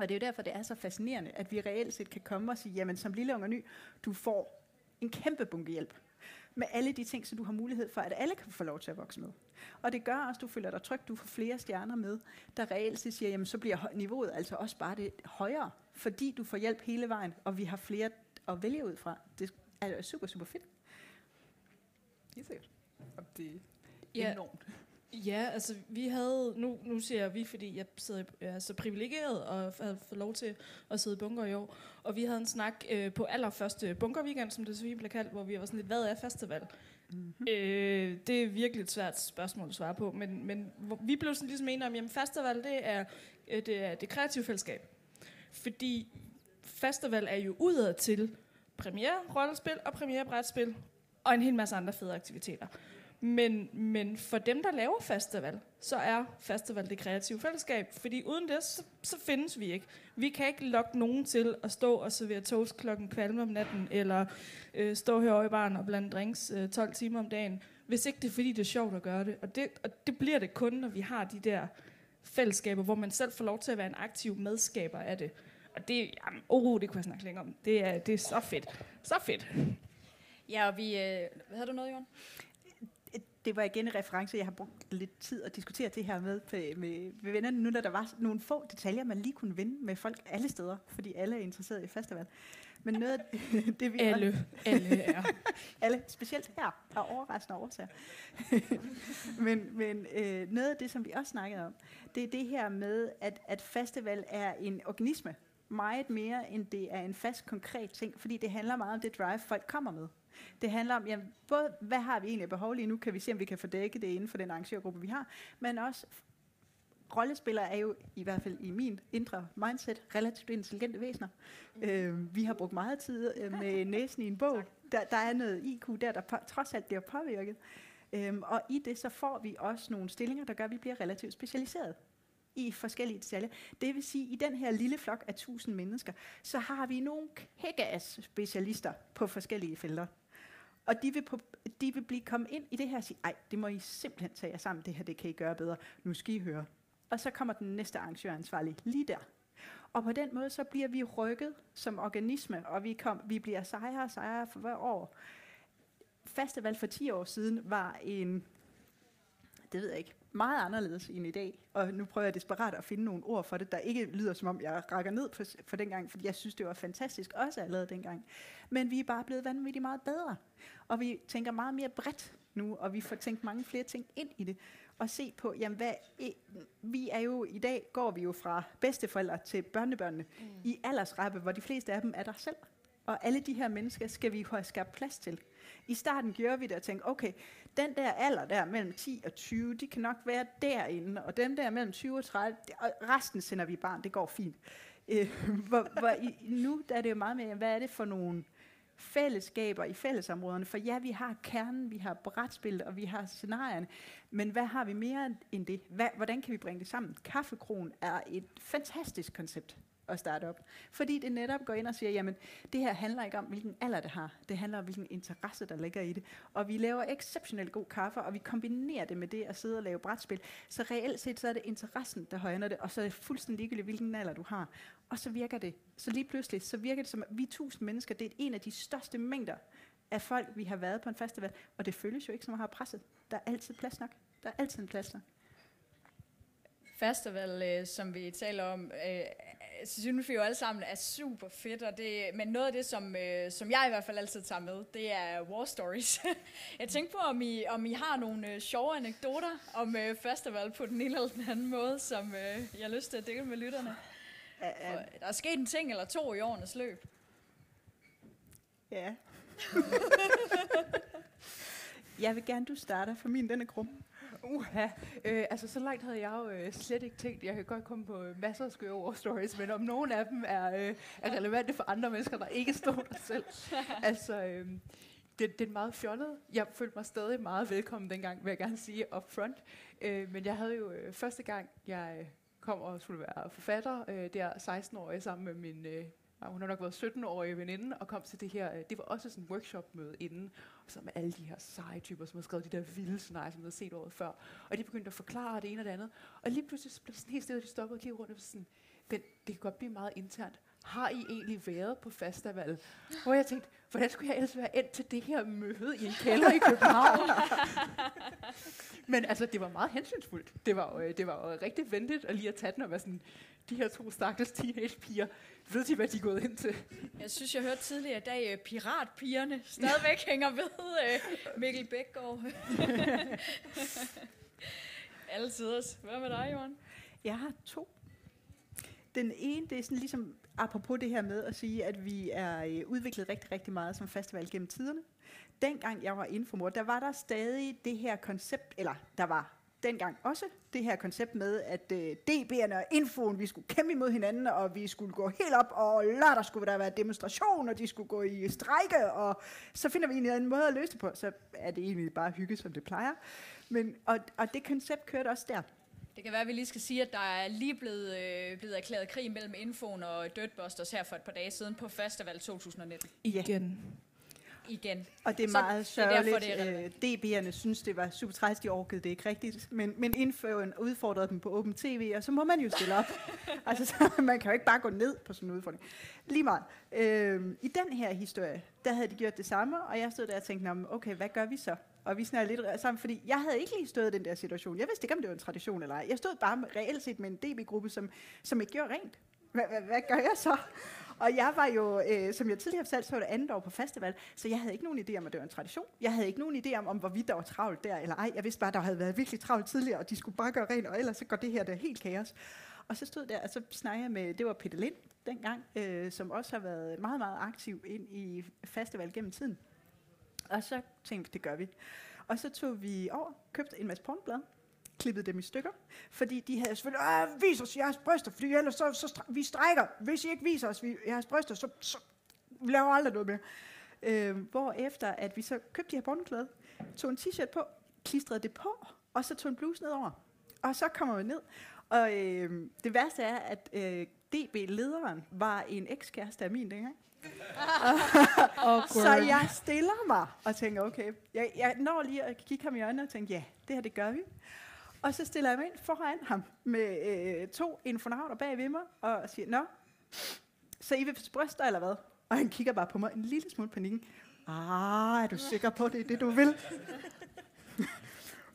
Og det er jo derfor, det er så fascinerende, at vi reelt set kan komme og sige, jamen som lille ung og ny, du får en kæmpe bunke hjælp med alle de ting, så du har mulighed for, at alle kan få lov til at vokse med. Og det gør også, at du føler dig tryg, du får flere stjerner med, der reelt set siger, jamen så bliver niveauet altså også bare det højere, fordi du får hjælp hele vejen, og vi har flere at vælge ud fra. Det er super, super fedt. Helt sikkert. Og det er Ja. enormt. Ja, altså vi havde, nu, nu siger jeg vi, fordi jeg, sidder, jeg er så privilegeret og havde fået lov til at sidde i bunker i år. Og vi havde en snak øh, på allerførste bunkerweekend, som det så fint blev kaldt, hvor vi var sådan lidt, hvad er festival? Mm-hmm. Øh, det er virkelig et svært spørgsmål at svare på, men, men vi blev sådan ligesom enige om, jamen festival det er øh, det, er det kreative fællesskab. Fordi festival er jo udad til premiere rollespil og premiere brætspil og en hel masse andre fede aktiviteter. Men, men for dem, der laver festival, så er festival det kreative fællesskab. Fordi uden det, så, så findes vi ikke. Vi kan ikke lokke nogen til at stå og servere toast klokken kvalme om natten, eller øh, stå her i baren og blande drinks øh, 12 timer om dagen, hvis ikke det er fordi, det er sjovt at gøre det. Og, det. og det bliver det kun, når vi har de der fællesskaber, hvor man selv får lov til at være en aktiv medskaber af det. Og det, jamen, oh, det kunne jeg snakke længere om. Det er, det er så fedt. Så fedt. Ja, og vi... Øh, havde du noget, Jørgen? Det var igen en reference, jeg har brugt lidt tid at diskutere det her med, med, med vennerne, nu når der var nogle få detaljer, man lige kunne vinde med folk alle steder, fordi alle er interesseret i festival. Men noget af det, vi... Alle, alle er. alle, specielt her, er overraskende årsager. men men øh, noget af det, som vi også snakkede om, det er det her med, at, at festival er en organisme, meget mere end det er en fast, konkret ting, fordi det handler meget om det drive, folk kommer med. Det handler om, jamen, både hvad har vi egentlig behov lige nu, kan vi se, om vi kan få dækket det inden for den arrangørgruppe, vi har, men også rollespillere er jo, i hvert fald i min indre mindset, relativt intelligente væsener. Mm. Øh, vi har brugt meget tid øh, med næsen i en bog. Der, der er noget IQ der, der på, trods alt bliver påvirket. Øhm, og i det så får vi også nogle stillinger, der gør, at vi bliver relativt specialiseret i forskellige detaljer. Det vil sige, at i den her lille flok af tusind mennesker, så har vi nogle kækkeas specialister på forskellige felter. Og de vil, på, de vil blive kommet ind i det her og sige, ej, det må I simpelthen tage jer sammen, det her, det kan I gøre bedre. Nu skal I høre. Og så kommer den næste arrangøransvarlig lige der. Og på den måde, så bliver vi rykket som organisme, og vi, kom, vi bliver sejere og sejere for hver år. Festival for 10 år siden var en, det ved jeg ikke, meget anderledes end i dag. Og nu prøver jeg desperat at finde nogle ord for det, der ikke lyder som om, jeg rækker ned for, for dengang, fordi jeg synes, det var fantastisk også allerede dengang. Men vi er bare blevet vanvittigt meget bedre. Og vi tænker meget mere bredt nu, og vi får tænkt mange flere ting ind i det. Og se på, jamen hvad, vi er jo, i dag går vi jo fra bedsteforældre til børnebørnene mm. i aldersrappe, hvor de fleste af dem er der selv. Og alle de her mennesker skal vi have skabt plads til. I starten gjorde vi det og tænkte, okay, den der alder der mellem 10 og 20, de kan nok være derinde, og dem der mellem 20 og 30, og resten sender vi barn, det går fint. Øh, hvor, hvor i, nu der er det jo meget mere, hvad er det for nogle fællesskaber i fællesområderne? For ja, vi har kernen, vi har brætspil, og vi har scenarierne, men hvad har vi mere end det? Hvad, hvordan kan vi bringe det sammen? Kaffekronen er et fantastisk koncept at starte op. Fordi det netop går ind og siger, jamen det her handler ikke om, hvilken alder det har. Det handler om, hvilken interesse, der ligger i det. Og vi laver exceptionelt god kaffe, og vi kombinerer det med det at sidde og lave brætspil. Så reelt set, så er det interessen, der højner det, og så er det fuldstændig ligegyldigt, hvilken alder du har. Og så virker det. Så lige pludselig, så virker det som, at vi tusind mennesker, det er en af de største mængder af folk, vi har været på en festival, og det føles jo ikke som at have presset. Der er altid plads nok. Der er altid en plads nok. Festival, øh, som vi taler om, øh, synes vi jo alle sammen er super fedt, og det, men noget af det, som, øh, som jeg i hvert fald altid tager med, det er war stories. jeg tænker på, om I, om I har nogle øh, sjove anekdoter om øh, festival på den ene eller den anden måde, som øh, jeg har lyst til at dele med lytterne. Uh, Og der er sket en ting eller to i årenes løb. Ja. jeg vil gerne, du starter, for min den er grum. Uha, øh, altså så langt havde jeg jo øh, slet ikke tænkt. Jeg kan godt komme på øh, masser af skøre war stories, men om nogen af dem er, øh, er relevante for andre mennesker, der ikke står der selv. altså, øh, det, det er meget fjollet. Jeg følte mig stadig meget velkommen dengang, vil jeg gerne sige up front. Øh, men jeg havde jo øh, første gang, jeg øh, kom og skulle være forfatter, øh, der 16-årig sammen med min... Øh, og hun har nok været 17-årig veninde, og kom til det her, øh, det var også sådan en workshop-møde inden, og så med alle de her seje typer, som havde skrevet de der vilde scenarier, som havde set året før. Og de begyndte at forklare det ene og det andet. Og lige pludselig blev det sådan helt stille, de stoppede og kiggede rundt og var sådan, den, det kan godt blive meget internt. Har I egentlig været på festival? Hvor jeg tænkte, hvordan skulle jeg ellers være endt til det her møde i en kælder i København? Men altså, det var meget hensynsfuldt. Det var, jo, øh, det var jo rigtig venligt at lige at tage den og være sådan, de her to stakkels teenagepiger, ved de, hvad de er gået ind til? Jeg synes, jeg hørte tidligere i dag, at piratpigerne stadigvæk hænger ved øh, Mikkel Bækgaard. Altid. Hvad med dig, Johan? Jeg har to. Den ene, det er sådan ligesom apropos det her med at sige, at vi er øh, udviklet rigtig, rigtig meget som festival gennem tiderne. Dengang jeg var infomor, der var der stadig det her koncept, eller der var dengang også det her koncept med, at øh, DB'erne og infoen, vi skulle kæmpe imod hinanden, og vi skulle gå helt op, og lørdag skulle der være demonstration, og de skulle gå i strejke, og så finder vi en, en måde at løse det på. Så er det egentlig bare hygge, som det plejer. Men, og, og det koncept kørte også der. Det kan være, at vi lige skal sige, at der er lige blevet, øh, blevet erklæret krig mellem Infoen og Dirtbusters her for et par dage siden på Festival 2019. Igen. Igen. Og det er Så meget det er derfor, sørgeligt. det er. Øh, DB'erne synes, det var super træls, de orkede det ikke rigtigt. Men, men indføren udfordrede dem på Open TV, og så må man jo stille op. altså, så, man kan jo ikke bare gå ned på sådan en udfordring. Lige meget. Øh, I den her historie, der havde de gjort det samme, og jeg stod der og tænkte, "Nå, men okay, hvad gør vi så? Og vi snakkede lidt sammen, fordi jeg havde ikke lige stået i den der situation. Jeg vidste ikke, om det var en tradition eller ej. Jeg stod bare med, reelt set med en DB-gruppe, som, som ikke gjorde rent. Hvad, hvad, hvad gør jeg så? Og jeg var jo, øh, som jeg tidligere selv så det andet år på festival, så jeg havde ikke nogen idé om, at det var en tradition. Jeg havde ikke nogen idé om, om hvorvidt der var travlt der eller ej. Jeg vidste bare, at der havde været virkelig travlt tidligere, og de skulle bare gøre rent, og ellers så går det her der helt kaos. Og så stod der, og så snakkede jeg med, det var Peter Lind dengang, øh, som også har været meget, meget aktiv ind i festival gennem tiden. Og så tænkte vi, det gør vi. Og så tog vi over, købte en masse pornblad, klippede dem i stykker, fordi de havde selvfølgelig, Åh, vis os jeres bryster, fordi ellers så, så stra- vi strækker. Hvis I ikke viser os vi, jeres bryster, så, så vi laver aldrig noget mere. Øh, hvor efter, at vi så købte de her pornoklæder, tog en t-shirt på, klistrede det på, og så tog en bluse ned over. Og så kommer vi ned, og øh, det værste er, at øh, DB-lederen var en ekskæreste af min dengang. Så jeg stiller mig og tænker, okay, jeg, jeg når lige at kigge ham i øjnene og tænke, ja, det her, det gør vi. Og så stiller jeg mig ind foran ham med øh, to infonauter bag ved mig og siger, nå, så I vil bryster eller hvad? Og han kigger bare på mig en lille smule panikken. Ah, er du sikker på, det er det, du vil?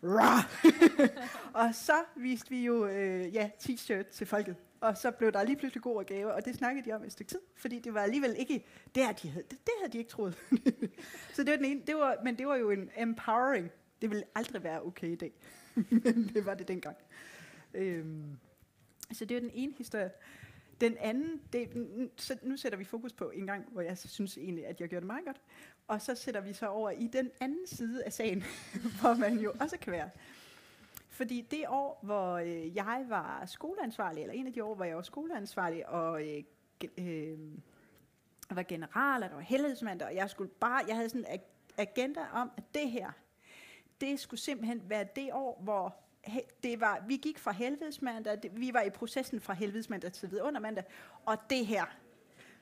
Og så viste vi jo øh, ja, t-shirt til folket. Og så blev der lige pludselig god og gave, og det snakkede de om et stykke tid, fordi det var alligevel ikke der, de havde, det, det havde de ikke troet. så det var den ene, det var, men det var jo en empowering. Det ville aldrig være okay i dag, men det var det dengang. Øhm, så det er den ene historie. Den anden, det, så nu sætter vi fokus på en gang, hvor jeg synes egentlig, at jeg gjorde det meget godt. Og så sætter vi så over i den anden side af sagen, hvor man jo også kan være. Fordi det år, hvor øh, jeg var skoleansvarlig, eller en af de år, hvor jeg var skoleansvarlig, og øh, øh, var general, og der var helhedsmand, og jeg skulle bare, jeg havde sådan en agenda om, at det her, det skulle simpelthen være det år, hvor det var, vi gik fra helvedesmandag, det, vi var i processen fra helvedesmandag til vidundermandag, og det her,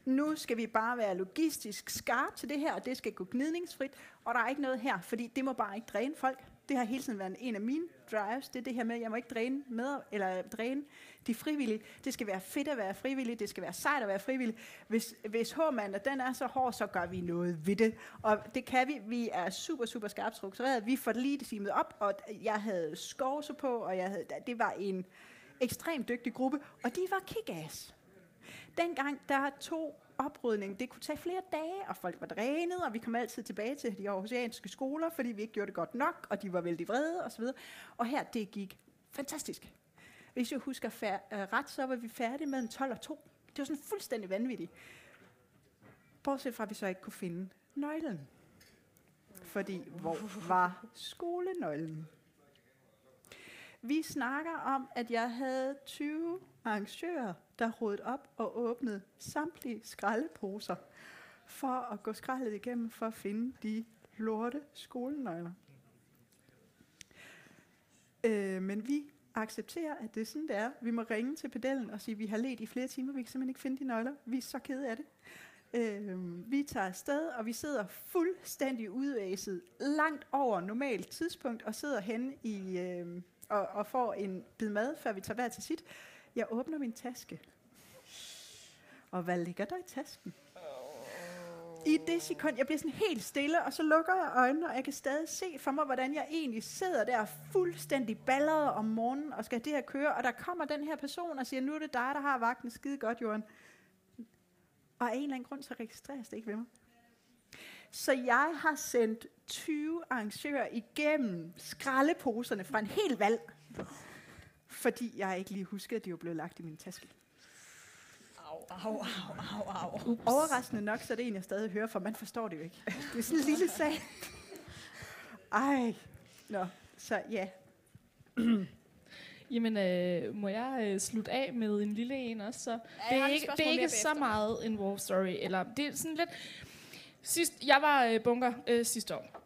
nu skal vi bare være logistisk skarpe til det her, og det skal gå gnidningsfrit, og der er ikke noget her, fordi det må bare ikke dræne folk. Det har hele tiden været en af mine drives, det er det her med, at jeg må ikke dræne, med, eller dræne de frivillige. Det skal være fedt at være frivillig, det skal være sejt at være frivillig. Hvis, hvis h den er så hård, så gør vi noget ved det. Og det kan vi. Vi er super, super skarpt struktureret. Vi får lige det simet op, og jeg havde skovse på, og jeg havde, det var en ekstremt dygtig gruppe, og de var kick-ass. Dengang, der tog oprydning, det kunne tage flere dage, og folk var drænet, og vi kom altid tilbage til de aarhusianske skoler, fordi vi ikke gjorde det godt nok, og de var vældig vrede osv. Og her, det gik fantastisk. Hvis jeg husker fær- øh, ret, så var vi færdige med en 12 og 2. Det var sådan fuldstændig vanvittigt. Bortset fra, at vi så ikke kunne finde nøglen. Fordi, hvor var skolenøglen? Vi snakker om, at jeg havde 20 arrangører, der rodede op og åbnede samtlige skraldeposer for at gå skraldet igennem for at finde de lorte skolenøgler. Øh, men vi accepterer, at det er sådan, det er. Vi må ringe til pedellen og sige, at vi har let i flere timer, vi kan simpelthen ikke finde de nøgler. Vi er så kede af det. Øh, vi tager afsted, og vi sidder fuldstændig udvæset, langt over normalt tidspunkt, og sidder hen i, øh, og, og får en bid mad, før vi tager hver til sit. Jeg åbner min taske. Og hvad ligger der i tasken? I det sekund, jeg bliver sådan helt stille, og så lukker jeg øjnene, og jeg kan stadig se for mig, hvordan jeg egentlig sidder der fuldstændig balleret om morgenen, og skal det her køre, og der kommer den her person og siger, nu er det dig, der har vagten, skide godt, Jorden. Og af en eller anden grund, så registreres det ikke ved mig. Så jeg har sendt 20 arrangører igennem skraldeposerne fra en hel valg, fordi jeg ikke lige husker, at de var blevet lagt i min taske. Au, au, au, au, au. Overraskende nok, så er det en, jeg stadig hører, for man forstår det jo ikke. Det er sådan en lille sag. Ej. Nå, så ja. Jamen, øh, må jeg øh, slutte af med en lille en også? Så jeg det er ikke, det er ikke så meget en war story. Eller, det er sådan lidt... Sidst, jeg var øh, bunker øh, sidste år.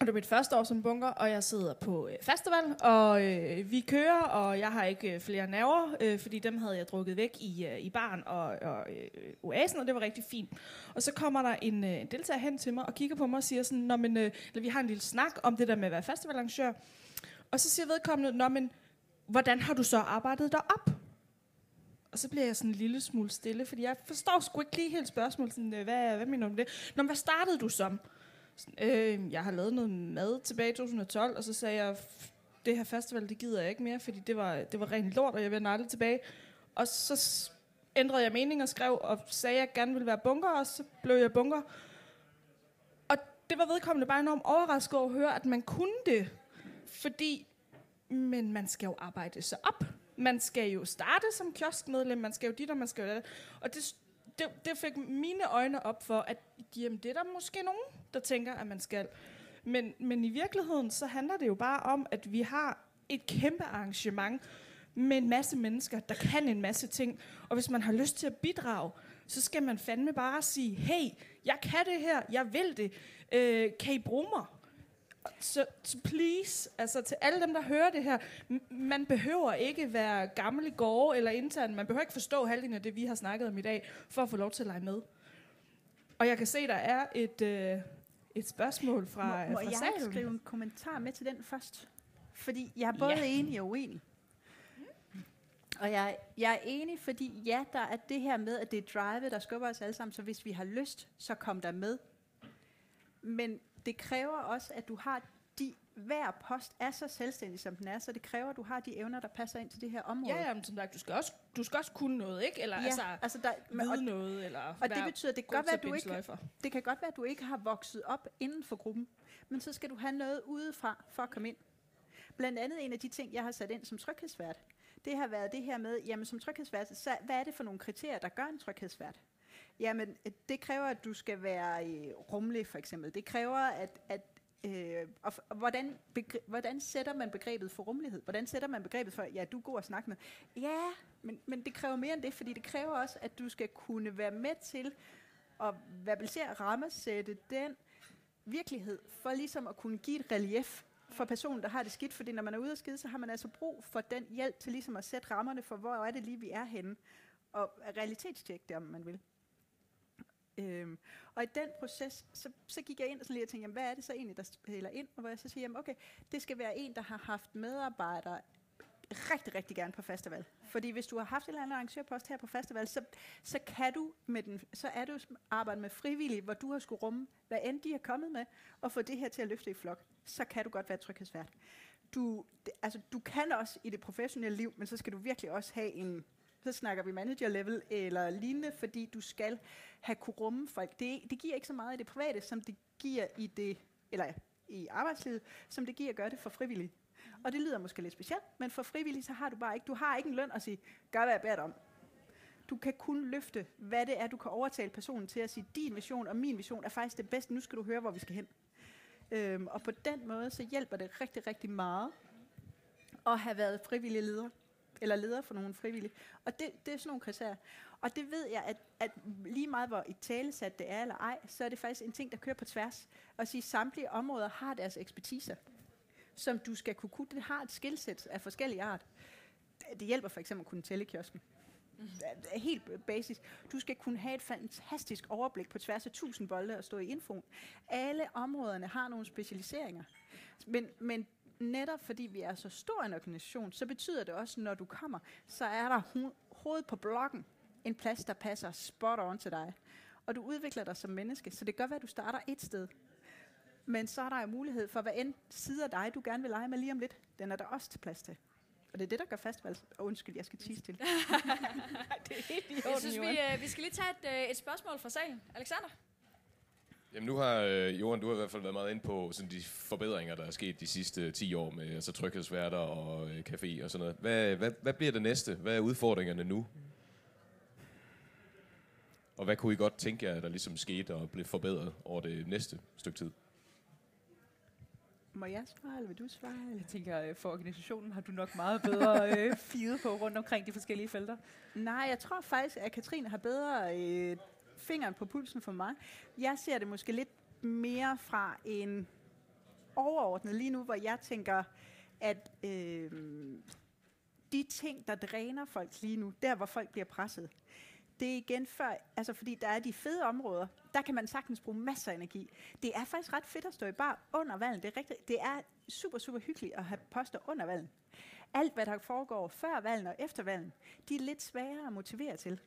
Og det er mit første år som bunker, og jeg sidder på øh, festival, og øh, vi kører, og jeg har ikke øh, flere nerver, øh, fordi dem havde jeg drukket væk i, øh, i baren og, og øh, oasen, og det var rigtig fint. Og så kommer der en øh, deltager hen til mig og kigger på mig og siger sådan, Nå, men, øh, eller, vi har en lille snak om det der med at være festivalarrangør. Og så siger vedkommende, Nå, men hvordan har du så arbejdet dig op? Og så bliver jeg sådan en lille smule stille, fordi jeg forstår sgu ikke lige helt spørgsmålet. Sådan, øh, hvad, hvad mener du om det? Nå, men hvad startede du som? Øh, jeg har lavet noget mad tilbage i 2012, og så sagde jeg, det her festival, det gider jeg ikke mere, fordi det var, det var rent lort, og jeg vender aldrig tilbage. Og så ændrede jeg mening og skrev, og sagde, at jeg gerne ville være bunker, og så blev jeg bunker. Og det var vedkommende bare enormt overrasket over at høre, at man kunne det. Fordi, men man skal jo arbejde sig op. Man skal jo starte som kioskmedlem, man skal jo dit, og man skal jo det. Og det, det, det fik mine øjne op for, at jamen, det er der måske nogen, der tænker, at man skal. Men, men i virkeligheden, så handler det jo bare om, at vi har et kæmpe arrangement med en masse mennesker, der kan en masse ting. Og hvis man har lyst til at bidrage, så skal man fandme bare sige, hey, jeg kan det her, jeg vil det, øh, kan I bruge mig? Så, så please, altså til alle dem, der hører det her, m- man behøver ikke være gammel i gårde eller intern, man behøver ikke forstå halvdelen af det, vi har snakket om i dag, for at få lov til at lege med. Og jeg kan se, der er et, øh, et spørgsmål fra, må, må fra jeg salen. skrive en kommentar med til den først? Fordi jeg er både Ja. ja. enig og uenig. Og jeg, jeg er enig, fordi ja, der er det her med, at det er drive, der skubber os alle sammen, så hvis vi har lyst, så kom der med. Men det kræver også, at du har de, hver post er så selvstændig, som den er, så det kræver, at du har de evner, der passer ind til det her område. Ja, ja, men som sagt, du skal også, du skal også kunne noget, ikke? Eller ja altså, altså der, men, og, vide noget, eller og det betyder, det kan god godt være, at du ikke, det kan godt være, at du ikke har vokset op inden for gruppen, men så skal du have noget udefra for at komme ind. Blandt andet en af de ting, jeg har sat ind som tryghedsvært, det har været det her med, jamen som tryghedsvært, så hvad er det for nogle kriterier, der gør en tryghedsvært? Jamen, øh, det kræver, at du skal være øh, rummelig, for eksempel. Det kræver, at, at øh, og, f- og hvordan, begre, hvordan sætter man begrebet for rummelighed? Hvordan sætter man begrebet for, ja, du er god at snakke med? Ja, men, men det kræver mere end det, fordi det kræver også, at du skal kunne være med til at verbalisere, rammesætte den virkelighed, for ligesom at kunne give et relief for personen, der har det skidt, fordi når man er ude at skide, så har man altså brug for den hjælp til ligesom at sætte rammerne for, hvor er det lige, vi er henne, og realitetstjek det, om man vil. Øhm, og i den proces, så, så gik jeg ind og så lige og tænkte, jamen, hvad er det så egentlig, der spiller ind? Og hvor jeg så siger, jamen, okay, det skal være en, der har haft medarbejdere rigtig, rigtig gerne på festival. Fordi hvis du har haft en eller anden arrangørpost her på festival, så, så kan du med den, så er du arbejde med frivillige, hvor du har skulle rumme, hvad end de er kommet med, og få det her til at løfte i flok. Så kan du godt være tryghedsvært. Du, altså, du kan også i det professionelle liv, men så skal du virkelig også have en så snakker vi manager level eller lignende, fordi du skal have kunne rumme folk. Det, det giver ikke så meget i det private, som det giver i det, eller i arbejdslivet, som det giver at gøre det for frivillige. Og det lyder måske lidt specielt, men for frivillige, så har du bare ikke, du har ikke en løn at sige, gør hvad jeg beder om. Du kan kun løfte, hvad det er, du kan overtale personen til at sige, din vision og min vision er faktisk det bedste, nu skal du høre, hvor vi skal hen. Øhm, og på den måde, så hjælper det rigtig, rigtig meget at have været frivillig leder eller leder for nogle frivillige. Og det, det er sådan nogle kriterier. Og det ved jeg, at, at lige meget hvor i talesat det er eller ej, så er det faktisk en ting, der kører på tværs. Og sige, at samtlige områder har deres ekspertise, som du skal kunne kunne. Det har et skillset af forskellige art. Det hjælper for eksempel at kunne tælle kiosken. Mm. Helt basis. Du skal kunne have et fantastisk overblik på tværs af tusind bolde og stå i infoen. Alle områderne har nogle specialiseringer. Men, men netop fordi vi er så stor en organisation, så betyder det også, når du kommer, så er der ho- hovedet på blokken en plads, der passer spot on til dig. Og du udvikler dig som menneske, så det gør, at du starter et sted. Men så er der en mulighed for, hvad end side af dig, du gerne vil lege med lige om lidt, den er der også til plads til. Og det er det, der gør fastvalg. Og undskyld, jeg skal tisse til. det er helt i orden, Jeg synes, vi, øh, vi skal lige tage et, øh, et spørgsmål fra salen. Alexander? Jamen nu har øh, Johan, du har i hvert fald været meget ind på sådan de forbedringer, der er sket de sidste 10 år med altså, tryghedsværter og øh, café og sådan noget. Hvad, hvad, hvad bliver det næste? Hvad er udfordringerne nu? Og hvad kunne I godt tænke jer, der ligesom skete og blev forbedret over det næste stykke tid? Må jeg svare, eller vil du svare? Jeg tænker, øh, for organisationen har du nok meget bedre øh, fide på rundt omkring de forskellige felter. Nej, jeg tror faktisk, at Katrine har bedre øh, fingeren på pulsen for mig. Jeg ser det måske lidt mere fra en overordnet lige nu, hvor jeg tænker, at øh, de ting, der dræner folk lige nu, der hvor folk bliver presset, det er igen før, altså fordi der er de fede områder, der kan man sagtens bruge masser af energi. Det er faktisk ret fedt at stå i bar under valgen. Det er, rigtigt, det er super, super hyggeligt at have poster under valgen. Alt, hvad der foregår før valgen og efter valgen, de er lidt sværere at motivere til.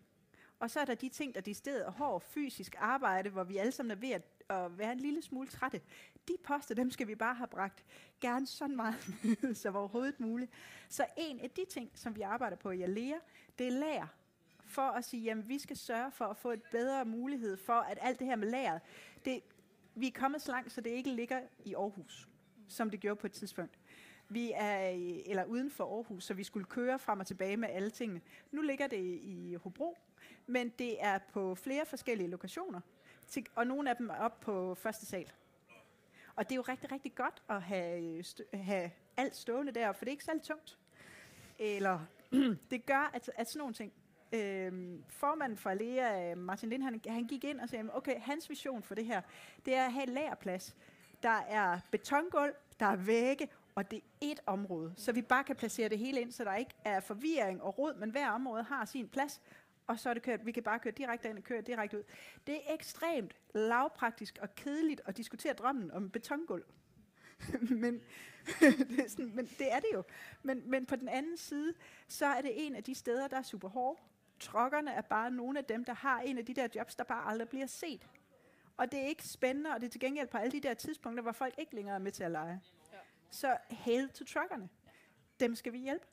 Og så er der de ting, der de stedet hård fysisk arbejde, hvor vi alle sammen er ved at, at være en lille smule trætte. De poster, dem skal vi bare have bragt gerne sådan meget som overhovedet muligt. Så en af de ting, som vi arbejder på i Alea, det er lærer for at sige, at vi skal sørge for at få et bedre mulighed for, at alt det her med læret, det, vi er kommet så langt, så det ikke ligger i Aarhus, som det gjorde på et tidspunkt. Vi er eller uden for Aarhus, så vi skulle køre frem og tilbage med alle tingene. Nu ligger det i Hobro, men det er på flere forskellige lokationer, og nogle af dem er op på første sal. Og det er jo rigtig, rigtig godt at have, øh, have alt stående der, for det er ikke særlig tungt. Eller det gør, at, at sådan nogle ting. Øhm, formanden for Alea, Martin Lind, han, han gik ind og sagde, okay, hans vision for det her, det er at have en lagerplads. Der er betongulv, der er vægge, og det er et område. Så vi bare kan placere det hele ind, så der ikke er forvirring og rod, men hver område har sin plads, og så er det kørt. Vi kan bare køre direkte ind og køre direkte ud. Det er ekstremt lavpraktisk og kedeligt at diskutere drømmen om betongulv. men, det er sådan, men det er det jo. Men, men på den anden side, så er det en af de steder, der er super hårde. Trokkerne er bare nogle af dem, der har en af de der jobs, der bare aldrig bliver set. Og det er ikke spændende, og det er til gengæld på alle de der tidspunkter, hvor folk ikke længere er med til at lege. Så hail to truckerne. Dem skal vi hjælpe.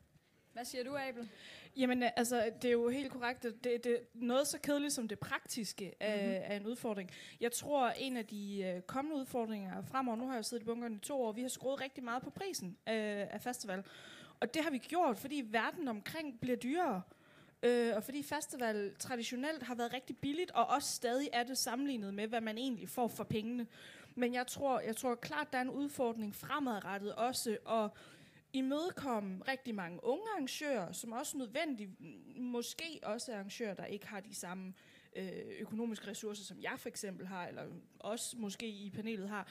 Hvad siger du, Abel? Jamen, øh, altså, det er jo helt korrekt. Det, det er noget så kedeligt som det praktiske af, mm-hmm. af en udfordring. Jeg tror, en af de uh, kommende udfordringer fremover, nu har jeg siddet i bunkeren i to år, vi har skruet rigtig meget på prisen af, af festival. Og det har vi gjort, fordi verden omkring bliver dyrere. Øh, og fordi festival traditionelt har været rigtig billigt, og også stadig er det sammenlignet med, hvad man egentlig får for pengene. Men jeg tror, jeg tror klart, der er en udfordring fremadrettet også, og imødekomme rigtig mange unge arrangører, som også nødvendigt, måske også arrangører, der ikke har de samme øh, økonomiske ressourcer, som jeg for eksempel har, eller også måske i panelet har,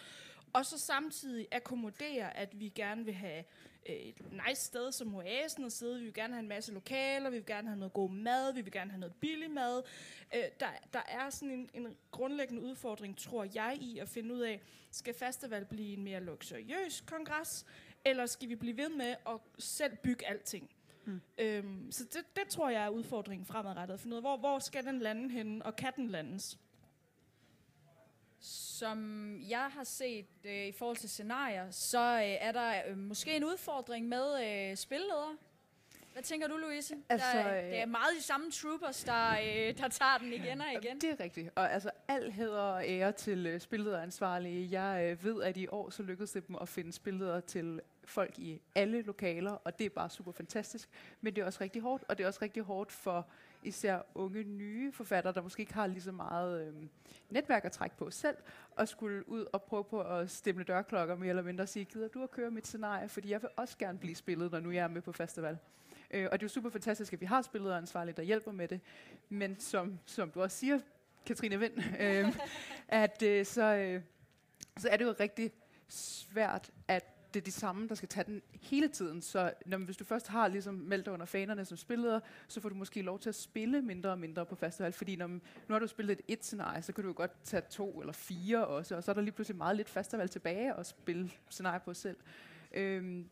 og så samtidig akkommodere, at vi gerne vil have øh, et nice sted som Oasen at sidde. Vi vil gerne have en masse lokaler, vi vil gerne have noget god mad, vi vil gerne have noget billig mad. Øh, der, der er sådan en, en grundlæggende udfordring, tror jeg, i at finde ud af, skal festival blive en mere luksuriøs kongres, eller skal vi blive ved med at selv bygge alting? Hmm. Øhm, så det, det tror jeg er udfordringen fremadrettet. At finde ud af, hvor, hvor skal den lande henne, og kan den landes? Som jeg har set øh, i forhold til scenarier, så øh, er der øh, måske en udfordring med øh, spilledere. Hvad tænker du, Louise? Altså, der, er- øh, det er meget de samme troopers, der, øh, der tager den igen og igen. Det er rigtigt. Og altså, al heder og ære til øh, spillederansvarlige. Jeg øh, ved, at i år så lykkedes det dem at finde spilledere til folk i alle lokaler, og det er bare super fantastisk. Men det er også rigtig hårdt, og det er også rigtig hårdt for især unge, nye forfattere, der måske ikke har lige så meget øh, netværk at trække på selv, og skulle ud og prøve på at stemme dørklokker mere eller mindre og sige, gider du at køre mit scenarie, fordi jeg vil også gerne blive spillet, når nu jeg er med på festival. Øh, og det er jo super fantastisk, at vi har spillederansvarlige, der hjælper med det. Men som, som du også siger, Katrine Vind, øh, at øh, så, øh, så er det jo rigtig svært, at det er de samme, der skal tage den hele tiden. Så når, hvis du først har ligesom meldt dig under fanerne som spilleder, så får du måske lov til at spille mindre og mindre på festival. Fordi når, nu har du spillet et et scenarie, så kan du jo godt tage to eller fire også, og så er der lige pludselig meget lidt festival tilbage at spille scenarie på selv. Øhm,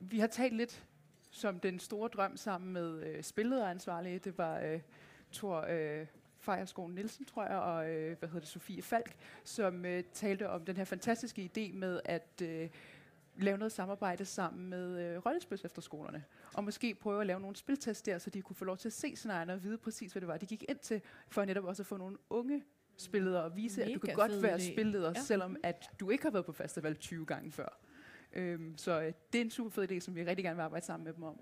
vi har talt lidt som den store drøm sammen med øh, spillederansvarlige. Det var øh, Thor øh, Fejerskov Nielsen, tror jeg, og øh, hvad hedder det, Sofie Falk, som øh, talte om den her fantastiske idé med at øh, lave noget samarbejde sammen med øh, rollespils efterskolerne. Og måske prøve at lave nogle spiltest der, så de kunne få lov til at se scenarierne og vide præcis, hvad det var, de gik ind til, for netop også at få nogle unge spilledere og vise, at du kan Mega godt være spilleder, ja. selvom at du ikke har været på festival 20 gange før. Øhm, så øh, det er en super fed idé, som vi rigtig gerne vil arbejde sammen med dem om.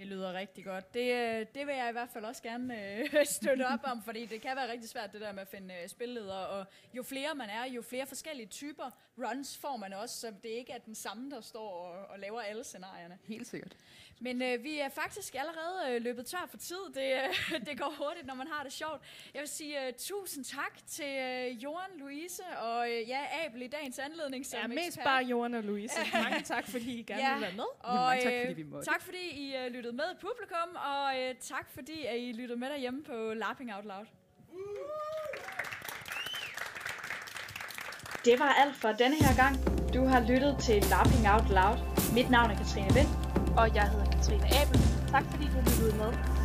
Det lyder rigtig godt. Det, øh, det vil jeg i hvert fald også gerne øh, støtte op om, fordi det kan være rigtig svært det der med at finde øh, spilledere, og jo flere man er, jo flere forskellige typer runs får man også, så det ikke er den samme, der står og, og laver alle scenarierne. Helt sikkert. Men øh, vi er faktisk allerede øh, løbet tør for tid. Det, øh, det går hurtigt, når man har det sjovt. Jeg vil sige uh, tusind tak til øh, Joran, Louise og øh, ja, Abel i dagens anledning som Ja, mest ekspert. bare Jorden og Louise. Mange tak, fordi I gerne Ja. vil være med. Og Mange tak, øh, fordi vi måtte. tak fordi I øh, lyttede med publikum, og øh, tak fordi at I lyttede med derhjemme på Lapping Out Loud. Det var alt for denne her gang. Du har lyttet til Laughing Out Loud. Mit navn er Katrine Vind. Og jeg hedder Katrine Abel. Tak fordi du lyttede med.